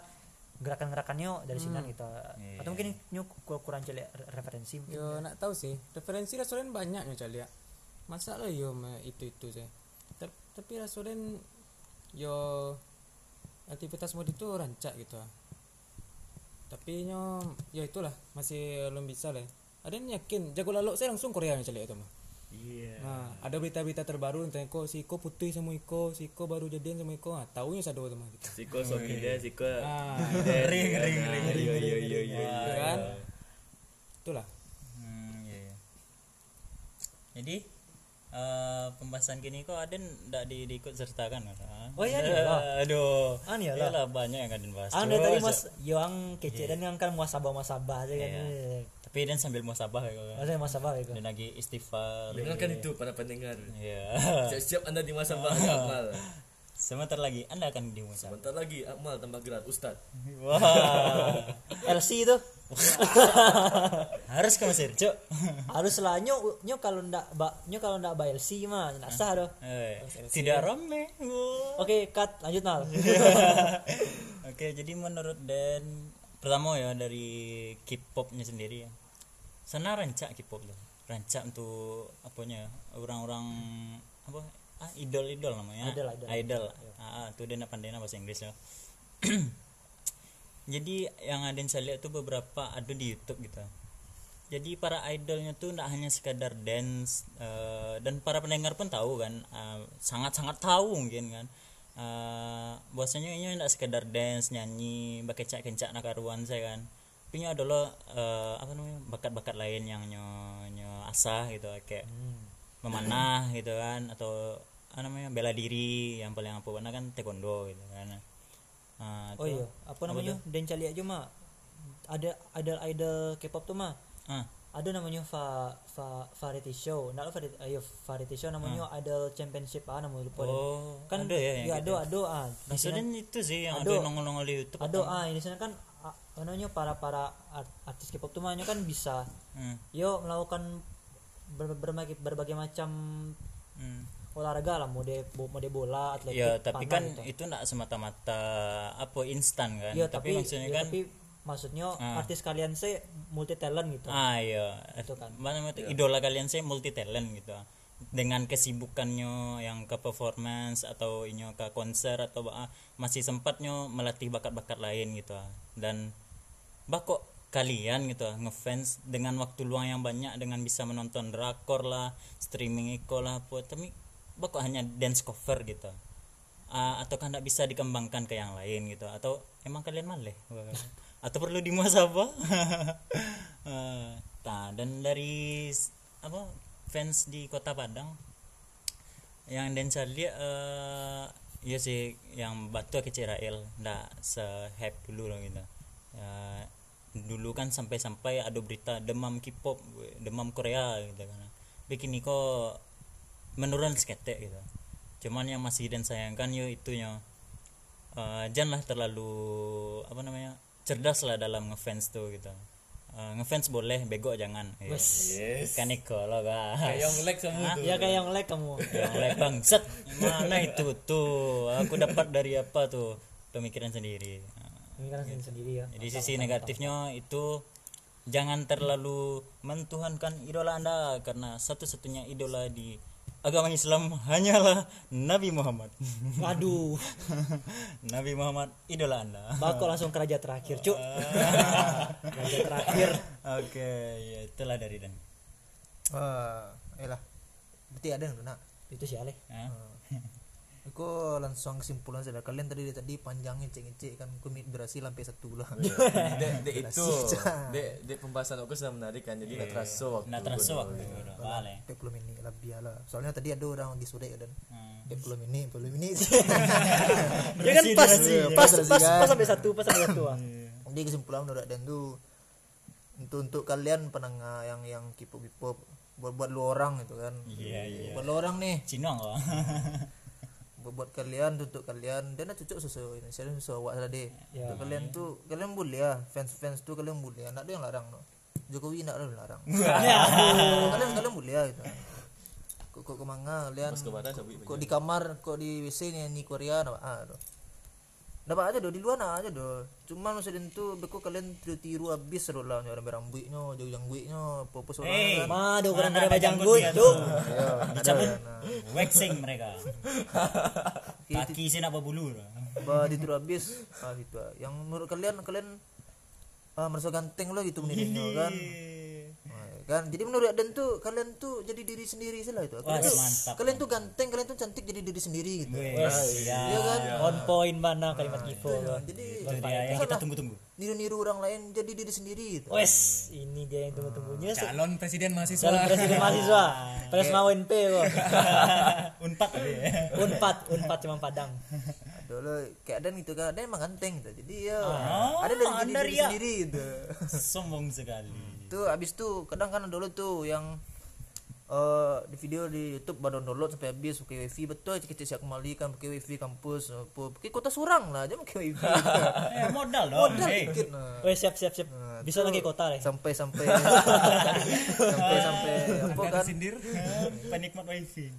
A: gerakan-gerakannya dari sini gitu.
B: Iya.
A: Atau mungkin nyu ku- kurang jelek re- referensi mungkin.
D: yo nak tahu sih referensi restoran banyak yang cari masa lah yo me- itu itu saya tapi, tapi restoran yo aktivitas mode itu rancak gitu tapi nyo ya itulah masih belum bisa lah ada yang yakin jago lalu saya langsung Korea yang cari itu mah
B: Iya.
D: Nah, ada berita-berita terbaru tentang Iko, si Iko putih sama Iko, si Iko baru jadian sama Iko. Nah, taunya satu teman gitu.
C: Siko sopi dia, siko.
D: Ah,
B: Ring, ring, ring,
C: Iya iya iya iya.
D: kan? Itulah.
B: Hmm, iya, iya. Jadi eh pembahasan kini kok Aden ndak di, diikut sertakan kan?
A: Oh, iya,
B: Eh,
A: iyalah.
B: Aduh.
A: Ah, iyalah.
B: Iyalah, banyak yang Aden bahas.
A: Anda
B: Terus,
A: tadi mas yang kece dan yang kan muasabah muasabah aja kan.
B: Iya. Tapi dan sambil muasabah ya kok.
A: Ada muasabah itu.
B: Dan lagi istighfar.
C: Dengarkan itu para pendengar.
B: Iya.
C: Siap-siap Anda di masa bahas Akmal.
B: Sebentar lagi Anda akan dimuasabah.
C: Bentar lagi Akmal tambah gerak Ustad.
B: Wah.
A: LC itu
B: Harus ke Mesir, Cuk.
A: harus lah nyo nyo kalau ndak ba nyo kalau ndak ba LC mah ndak sah doh.
B: Eh, tidak rame.
A: Oke, cut lanjut mal.
B: Oke, jadi menurut Dan pertama ya dari K-popnya sendiri ya. Sana rancak K-pop tuh. Rancak untuk apanya? ya, Orang-orang apa? Ah, idol-idol namanya.
A: Idol, idol.
B: Idol. Ah, ah, tuh dia nak pandai bahasa Inggris ya. jadi yang ada yang saya lihat tuh beberapa ada di YouTube gitu. Jadi para idolnya tuh tidak hanya sekadar dance eh, dan para pendengar pun tahu kan, eh, sangat-sangat tahu mungkin kan. Eh, bahwasanya ini tidak sekedar dance nyanyi bakecak kencak nak karuan saya kan. Tapi ini adalah eh, apa namanya bakat-bakat lain yang nyo, nyo asah gitu kayak memanah gitu kan atau apa namanya bela diri yang paling apa warna kan taekwondo gitu kan. Nah,
A: oh iya apa namanya dan cali aja mah ada idol idol K-pop tuh mah
B: ah,
A: ada namanya va, va, variety show. Nah variety ayo variety show namanya idol championship. Ah namanya lupa
B: oh
A: kan
B: ada ya
A: ya
B: gitu.
A: ada ada ah
B: Nah, soalnya itu sih yang ada nongol-nongol di YouTube
A: ada ah. Ini sana kan ah, namanya para para art- artis K-pop tuh mahnya kan bisa.
B: Hmm,
A: yo melakukan ber- berbagai berbagai macam
B: hmm.
A: olahraga lah. Mode mode bola atletik
B: ya tapi
A: panah
B: kan
A: gitu.
B: itu enggak semata-mata apa instan kan?
A: Iya,
B: tapi,
A: tapi
B: maksudnya
A: ya,
B: kan
A: tapi maksudnya
B: Ah.
A: artis kalian sih multi talent gitu
B: ah iya
A: Itu kan.
B: mana namanya tuh, idola kalian sih multi talent gitu dengan kesibukannya yang ke performance atau inyo ke konser atau ah, masih sempatnya melatih bakat-bakat lain gitu ah. dan bah kok kalian gitu ah, ngefans dengan waktu luang yang banyak dengan bisa menonton drakor lah streaming iko lah apa tapi bah kok hanya dance cover gitu Ah, atau kan bisa dikembangkan ke yang lain gitu atau emang kalian maleh. Atau perlu dimuasabah Ah, nah dan dari apa fans di kota Padang yang dan saya eh ya sih yang batu ke Cirael ndak se hype dulu lah gitu. Ya, dulu kan sampai-sampai ada berita demam K-pop demam Korea gitu kan. Bikin kok menurun seketek gitu. Cuman yang masih dan sayangkan yo itunya eh janganlah terlalu apa namanya cerdas lah dalam ngefans tuh gitu. Eh, ngefans boleh bego jangan. Iya.
C: Yes.
B: kan iko lo guys
F: Kayak yang like semua tuh.
A: ya kayak yang like kamu.
B: Yang like bangset mana itu tuh? Aku dapat dari apa tuh? Pemikiran sendiri.
A: Ini kan sendiri ya.
B: Jadi sisi negatifnya itu jangan terlalu mentuhankan idola anda karena satu-satunya idola di agama Islam hanyalah Nabi Muhammad.
A: Waduh.
B: Nabi Muhammad idola anda.
A: Bako langsung ke raja terakhir cuk. Raja terakhir.
B: Oke ya itulah dari dan.
E: Wah, elah. Berarti ada yang nak.
A: itu sih ale.
B: Hah?
E: Aku langsung kesimpulan saja. Kalian tadi tadi panjangnya cek-cek kan aku mit durasi sampai satu lah.
C: Dek, dek itu,
E: Cah.
C: dek, dek pembahasan aku sudah menarik kan, jadi nggak terasa waktu.
B: Nah terasa waktu udah boleh
E: 20 menit lebih lah. Soalnya tadi ada orang di sore dan
B: Hmm.
E: 20 menit, 20 menit.
A: ya kan pas pas pas pas sampai satu pas sampai satu ah
E: Jadi kesimpulan menurut Dan tuh untuk untuk kalian penengah yang yang K-pop K-pop buat buat lu orang gitu kan.
B: iya iya
E: Buat lu orang nih,
B: Cina kok
E: buat, kalian untuk kalian. Dan cocok sesuai ini saya sesuai awak tadi
A: Ya.
E: Untuk kalian tuh kalian boleh ya fans fans tuh kalian boleh ya. Nggak ada yang larang no. Jokowi nggak ada yang larang. Kalian kalian boleh ya gitu kok kok
C: ke mana kalian
E: kok di kamar kok di WC nih di Korea apa ah dapat aja do di luar aja do cuman maksudnya tuh beko kalian tiru tiru habis do lah. Orang berambutnya jauh jangguitnya apa apa
B: Eh,
E: kan.
A: Mah orang
B: Mana
A: ada
B: tuh?
E: ya ada
B: Dicabut. waxing mereka. Kaki sih nak bulu
E: bah ditiru habis. Ah gitu yang menurut kalian kalian ah, merasa ganteng lo gitu menilainya kan kan? Jadi menurut Dan tuh kalian tuh jadi diri sendiri sih lah itu
B: Wah,
E: kalian, tuh,
B: mantap.
E: kalian tuh ganteng kalian tuh cantik jadi diri sendiri gitu.
B: Wes, ya.
E: Iya kan?
A: On point mana kalimat Kipo
E: jadi
B: Itu dia yang kita tunggu-tunggu.
E: niru-niru orang lain jadi diri sendiri gitu.
A: Wes ini dia yang tunggu-tunggunya. Se-
F: Calon presiden mahasiswa.
A: calon presiden mahasiswa. Pres mau NP kok
B: Unpad tadi.
A: unpad unpad cuma padang.
E: Dulu kayak Dan gitu kan. Dan emang ganteng gitu jadi ya
B: Oh,
E: ada dari jadi diri sendiri gitu.
B: Sombong sekali.
E: Tuh abis tuh kadang kan dulu tuh yang eh di video di YouTube baru download sampai habis pakai wifi betul kecil siap kembali kan pakai wifi kampus apa pakai kota surang lah aja pakai wifi
B: Eh, modal dong.
E: modal
B: hey.
E: dikit nah.
A: siap siap siap
E: Nah,
A: bisa lagi kota deh
E: sampai sampai sampai sampai apa kan
F: Sindir.
B: Penikmat wifi.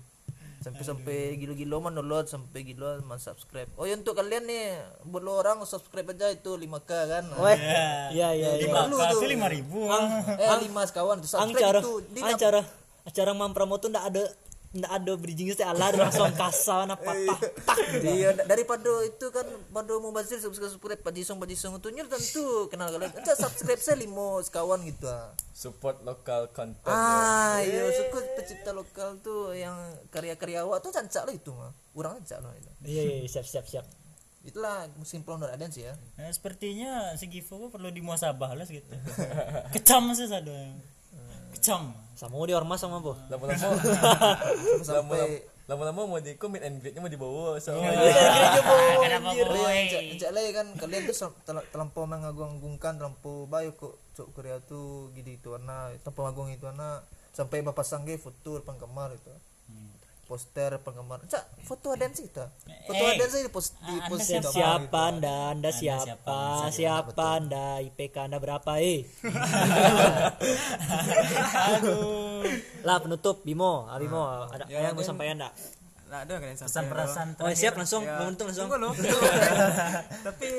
E: Sampai sampai gilo-gilo man download sampai gilo man subscribe oh ya untuk kalian nih buat lo orang subscribe aja itu 5k kan?
A: Weh. Iya. Iya iya
B: Lima
E: Dulu
B: itu
E: tuh.
B: lima ribu.
E: eh lima sekawan itu
A: ang
E: subscribe
A: cara
E: itu di
A: ang cara acara mampromo tuh ndak ada ndak ada bridgingnya sih ala langsung kasawan apa apa tak.
E: Iya, da- daripada itu kan pada mau bazir subscribe subscribe Pak Jisong Pak Jisong itu nyur tentu kenal kalian. Aja subscribe saya limo sekawan gitu. ah.
C: Support local content.
E: Ah, iya suku pencipta lokal tuh yang karya-karya awak tuh cancak lah itu mah. Kurang cancak lah itu.
A: iya iya siap siap siap
E: Itulah musim Nur Aden sih ya.
B: Eh, sepertinya si Givo kok perlu dimuasabah lah gitu. Kecam sih sado. Kecong
A: sama di ormas sama apa
C: lama-lama lama-lama lama-lama mau di meet and greetnya mau dibawa so
B: kenapa
E: encak lagi kan kalian tuh terlampau mengagung-agungkan terlampau bayu kok cok Korea tuh gini itu anak terlampau agung itu anak sampai bapak sangge foto penggemar itu poster penggemar. Cak foto ada sih itu foto
B: Eh,
E: ada sih di post di
B: Anda
E: post
B: siapa?
A: siapa anda? Anda siapa?
B: siapa?
A: siapa? Anda? IPK anda berapa eh? Lah penutup Bimo. Ah, Bimo ada yang mau sampaikan enggak
D: Lah ada kalian
B: pesan perasaan
A: oh siap langsung. Mau menutup langsung?
D: Tunggu. Tapi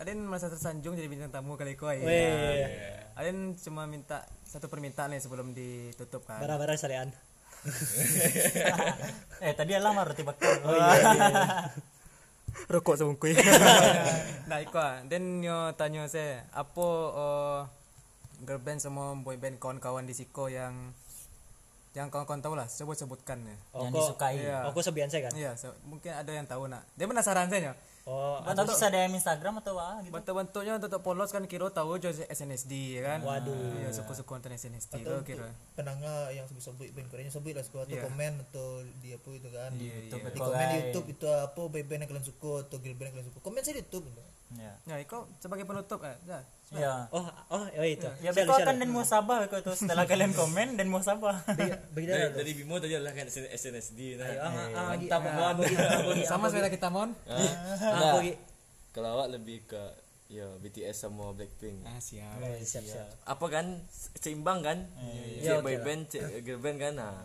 D: Aden merasa tersanjung jadi bintang tamu kali kau ya. Aden cuma minta satu permintaan nih sebelum ditutup kan.
A: bara-bara sarian
B: eh tadi alam roti bakar oh
D: Rokok sebungkui. nah, iko ah. Dan yo tanya saya, apa uh, girl band sama boy band kawan-kawan di Siko yang yang kawan-kawan tahu lah, sebut sebutkan ya.
B: yang
A: kok-
B: disukai
D: Iya.
A: aku sebian saya kan
D: Iya, so, mungkin ada yang tahu nak. Dia penasaran saya.
A: Oh
B: atau bisa DM Instagram atau apa gitu
D: Bentuk-bentuknya untuk polos kan kira tahu jo SNSD ya kan.
A: Waduh.
D: Iya, suku-suku konten SNSD
E: atau
D: lo kira.
E: penangga yang sebut sebut band Koreanya sebut lah suka atau
D: Iya.
E: komen atau di apa itu kan di,
D: YouTube,
E: di komen di YouTube itu apa band yang kalian suka atau girl band yang kalian suka komen saya di YouTube
B: ya
D: Nah, iko sebagai penutup eh. Dah.
B: Ya.
A: Oh oh oh itu.
B: Ya beko
A: siap.
B: akan dan muasabah beko tuh setelah kalian komen dan muasabah
A: begitu
C: dari, dari Bimo tadi adalah kan SNSD nah.
A: Ah,
C: mantap mon.
D: Sama sepeda kita mon.
A: ah, aku gi-
C: kalau awak lebih ke ya BTS sama Blackpink.
D: Ah, siap.
A: oh, siap siap.
C: Apa kan? Seimbang kan?
A: Iya,
C: cek boy
A: lah.
C: band cek girl band kan? Nah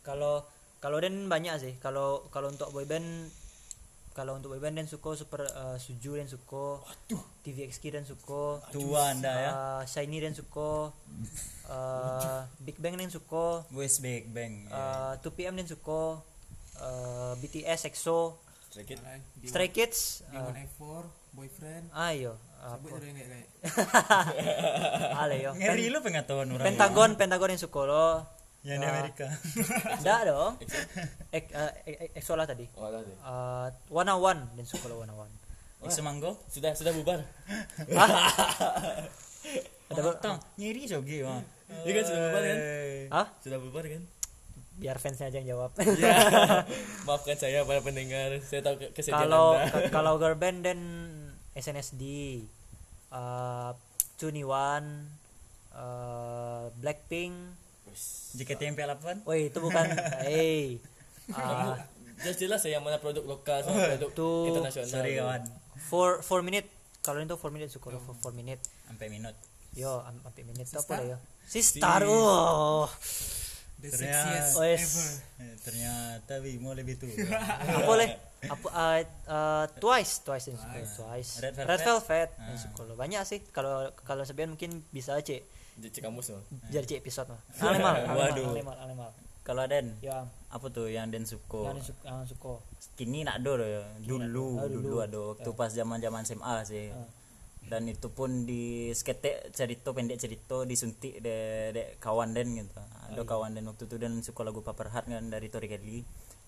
A: kalau kalau dan banyak sih. Kalau kalau untuk boyband kalau untuk boyband dan suko super uh, suju dan suko TVXQ dan suko
B: tua anda ya.
A: Uh, shiny dan suko uh, Big Bang dan suko
B: West Big Bang
A: uh, 2PM dan suko uh, BTS EXO
C: sedikit
A: Stray Kids. Uh,
D: F4, boyfriend.
A: ayo apa?
D: ada yang kayak.
A: Ale yo.
B: Ngeri lu pengetahuan orang
A: Pentagon Pentagon yang suko lo
B: yang di Amerika.
A: Enggak dong. Ek, uh, ek- tadi.
C: Oh deh
A: uh, One on One dan suko lo One on One.
B: Isu manggo
C: sudah sudah bubar.
A: Ada ber-
B: Tang, nyeri jogi mah
C: iya kan sudah bubar kan?
A: Hah?
C: sudah bubar kan?
A: Biar fansnya aja yang jawab.
C: Maafkan saya para pendengar. Saya tahu ke- kesedihan
A: kalau kalau girl band dan SNSD uh, One uh, Blackpink
B: JKT48
A: woi itu bukan. Hey uh,
C: jelas jelas saya mana produk lokal sama produk
A: Tuh,
C: internasional.
B: Sorry kawan.
A: Four four minute. Kalau itu four minute syukur. For four minute.
B: Sampai minut.
A: Yo am- sampai minute. Itu apa lah ya? Sistar oh.
D: The
B: Ternyata-
D: sexiest ever.
B: Eh, ternyata Bimo lebih tua.
A: Apa boleh? Apa uh, uh, twice twice yang suka twice.
B: Red
A: red
B: Velvet.
A: velvet, yang suka lo banyak sih. Kalau kalau sebenarnya mungkin bisa cek
C: cek kamu semua?
A: Jadi cek episode mah alemal
B: Waduh.
A: alemal alemal.
B: Kalau Den
A: ya.
B: apa tuh yang Den suko
A: yang suka yang suka.
B: Kini nak do ya? Dulu
A: Ah,
B: dulu ada waktu pas zaman zaman SMA sih. Dan itu pun di skete cerita pendek cerita disuntik de, de kawan den gitu. Ada kawan den waktu itu dan suka lagu Paper Heart kan dari Tori Kelly.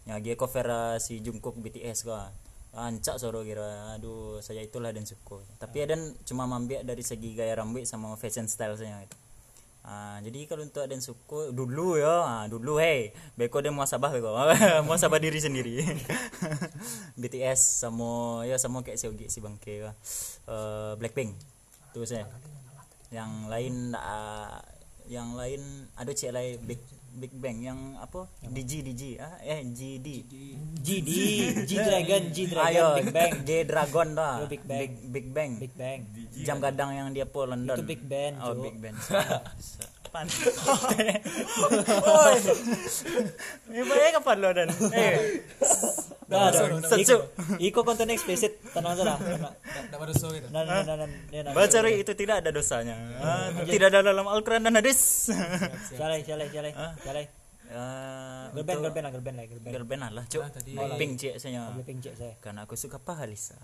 B: Yang dia cover uh, si Jungkook BTS kan ancak soro kira aduh saya itulah dan suka tapi ada cuma mambiak dari segi gaya rambut sama fashion stylenya gitu Ah, jadi kalau untuk yang suku dulu ya, ah, dulu hey, beko dia muasabah beko, muasabah diri sendiri. BTS sama ya sama kayak si Ogi si Bangke ya. Eh, Blackpink. Tuh saya. Yang lain ah, yang lain ada cek lain Big Bang yang apa? DG DG ah eh GD.
A: GD G Dragon G Dragon
B: Ayo,
A: Big Bang
B: G Dragon dah.
A: Yo, Big Bang.
B: Big, Big Bang.
A: Big Bang
B: Jam gadang yang dia po London.
A: Itu Big Band,
B: Oh. Big Band. Pan. Oi. Ini kapan lo dan? Eh,
A: Nah, ada.
B: Sejuk.
A: Iko konten eksplisit tenang saja
D: Nggak baru so gitu.
B: baca Ri, itu tidak ada dosanya. Ah, tidak ada dalam Al-Quran dan hadis.
A: Jalai.
B: Ah,
A: Girl band, girl band lah, girl band lah. Girl band
B: lah, cuk. Pink cik saya.
A: Blackpink cek saya.
B: Karena aku suka Pahalisa.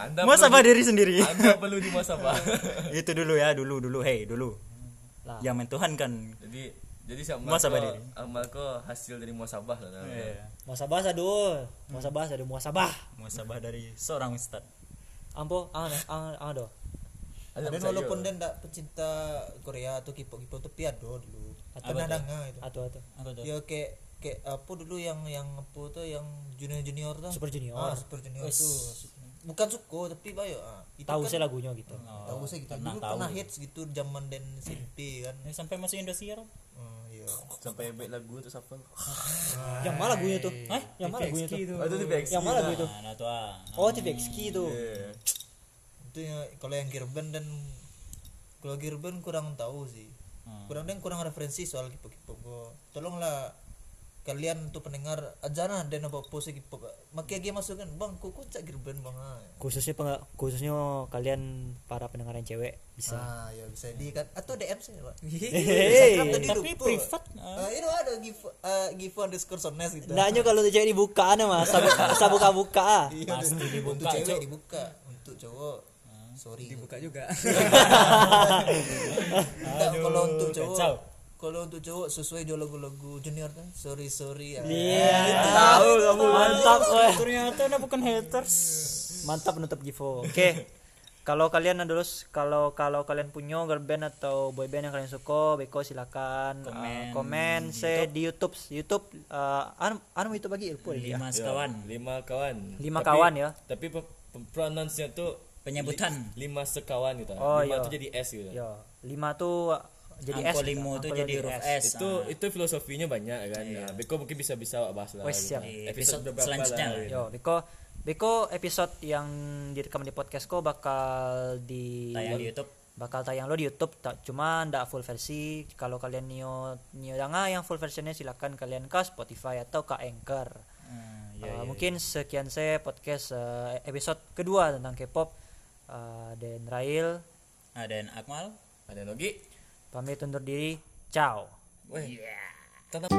C: anda
B: Muasabah diri sendiri.
C: anda perlu di muasabah
B: itu dulu ya, dulu dulu. Hey, dulu. Yang mentuhankan.
C: jadi jadi sama
B: Muasabah diri.
C: amalku hasil dari muasabah lah namanya.
B: Iya.
A: Muasabah aduh. Muasabah aduh muasabah.
B: Muasabah dari seorang ustad.
A: Ampo, ah, ah, ah, do.
C: Ada
E: dan walaupun dia ndak pecinta Korea atau K-pop K-pop tapi ada dulu
A: Atau
E: pernah dengar itu
A: atau atau
E: ya kayak kayak apa dulu yang yang apa tuh yang junior junior tuh
A: Super Junior.
E: ah, super junior tuh bukan suko tapi bayo ah itu
A: tahu
E: kan
A: saya lagunya gitu
E: tahu saya gitu
B: pernah
E: dulu
B: tahu.
E: pernah hits gitu zaman dan SMP kan
B: Ya, sampai masuk Indosiar
E: oh, iya
C: sampai baik lagu tuh shuffle
A: yang mana lagunya tuh Hah? yang mana lagunya tuh
C: oh itu back
A: yang mana lagu itu
B: nah, nah tuh ah.
A: oh TVXQ tuh
C: Iya.
E: itu ya kalau yang Girben dan kalau Girben kurang tahu sih
B: Hmm.
E: kurang dan kurang referensi soal gua. tolonglah kalian tuh pendengar ajana dan apa pose K-pop makai lagi masukkan bang kok kok cak Girben bang ah.
A: khususnya peng- khususnya kalian para pendengar yang cewek bisa
E: ah ya bisa di kan atau DM saya pak
A: Hey,
E: Instagram tadi
B: tapi
E: lupa.
B: privat
E: Ah, itu ada give uh, give underscore sones gitu
A: Nanya kalau tuh cewek dibuka ana mas, saya buka buka ah.
E: Iya,
B: Pasti
E: untuk
B: dibuka,
E: cewek
B: Cok.
E: dibuka untuk cowok sorry
F: Buka juga.
E: Enggak, kalau untuk cowok
B: kacau.
E: Kalau untuk cowok sesuai dia lagu-lagu junior kan sorry sorry ya
A: Iya, tahu kamu mantap, weh. Ternyata anda bukan haters. Mantap menutup Givo. Oke. Kalau kalian ada kalau kalau kalian punya girl band atau boy band yang kalian suka, beko silakan uh,
B: Komen
A: komen saya di YouTube YouTube uh, anu anu itu bagi ilmu ya.
B: lima
C: Ya,
B: sekawan
C: lima kawan
A: Lima
C: Tapi-
A: kawan ya.
C: tapi pronounce-nya tuh
B: penyebutan
C: lima sekawan gitu
A: Oh,
C: lima
A: iya.
C: tuh jadi S gitu
A: Ya, lima tuh uh, jadi
B: angko
A: S.
B: limo
A: gitu.
B: tuh
A: Angko
B: jadi huruf S,
C: itu
B: ah.
C: itu filosofinya banyak kan. Nah, Beko mungkin bisa bisa bahas lah
A: Wes, siap.
B: Di episode selanjutnya lah.
C: gitu.
A: Yo, Beko Beko episode yang direkam di podcastku bakal di
B: tayang di YouTube.
A: Bakal tayang lo di YouTube. Tak cuma ndak full versi. Kalau kalian nio nio danga yang full versionnya silakan kalian ke Spotify atau ke Anchor.
B: Hmm,
A: Uh,
B: ya, ya,
A: mungkin sekian saya podcast uh, episode kedua tentang K-pop. Uh, dan Rail.
B: Ah, dan Akmal.
C: Ada Nogi
A: pamit undur diri. Ciao.
C: Weh. Tanam-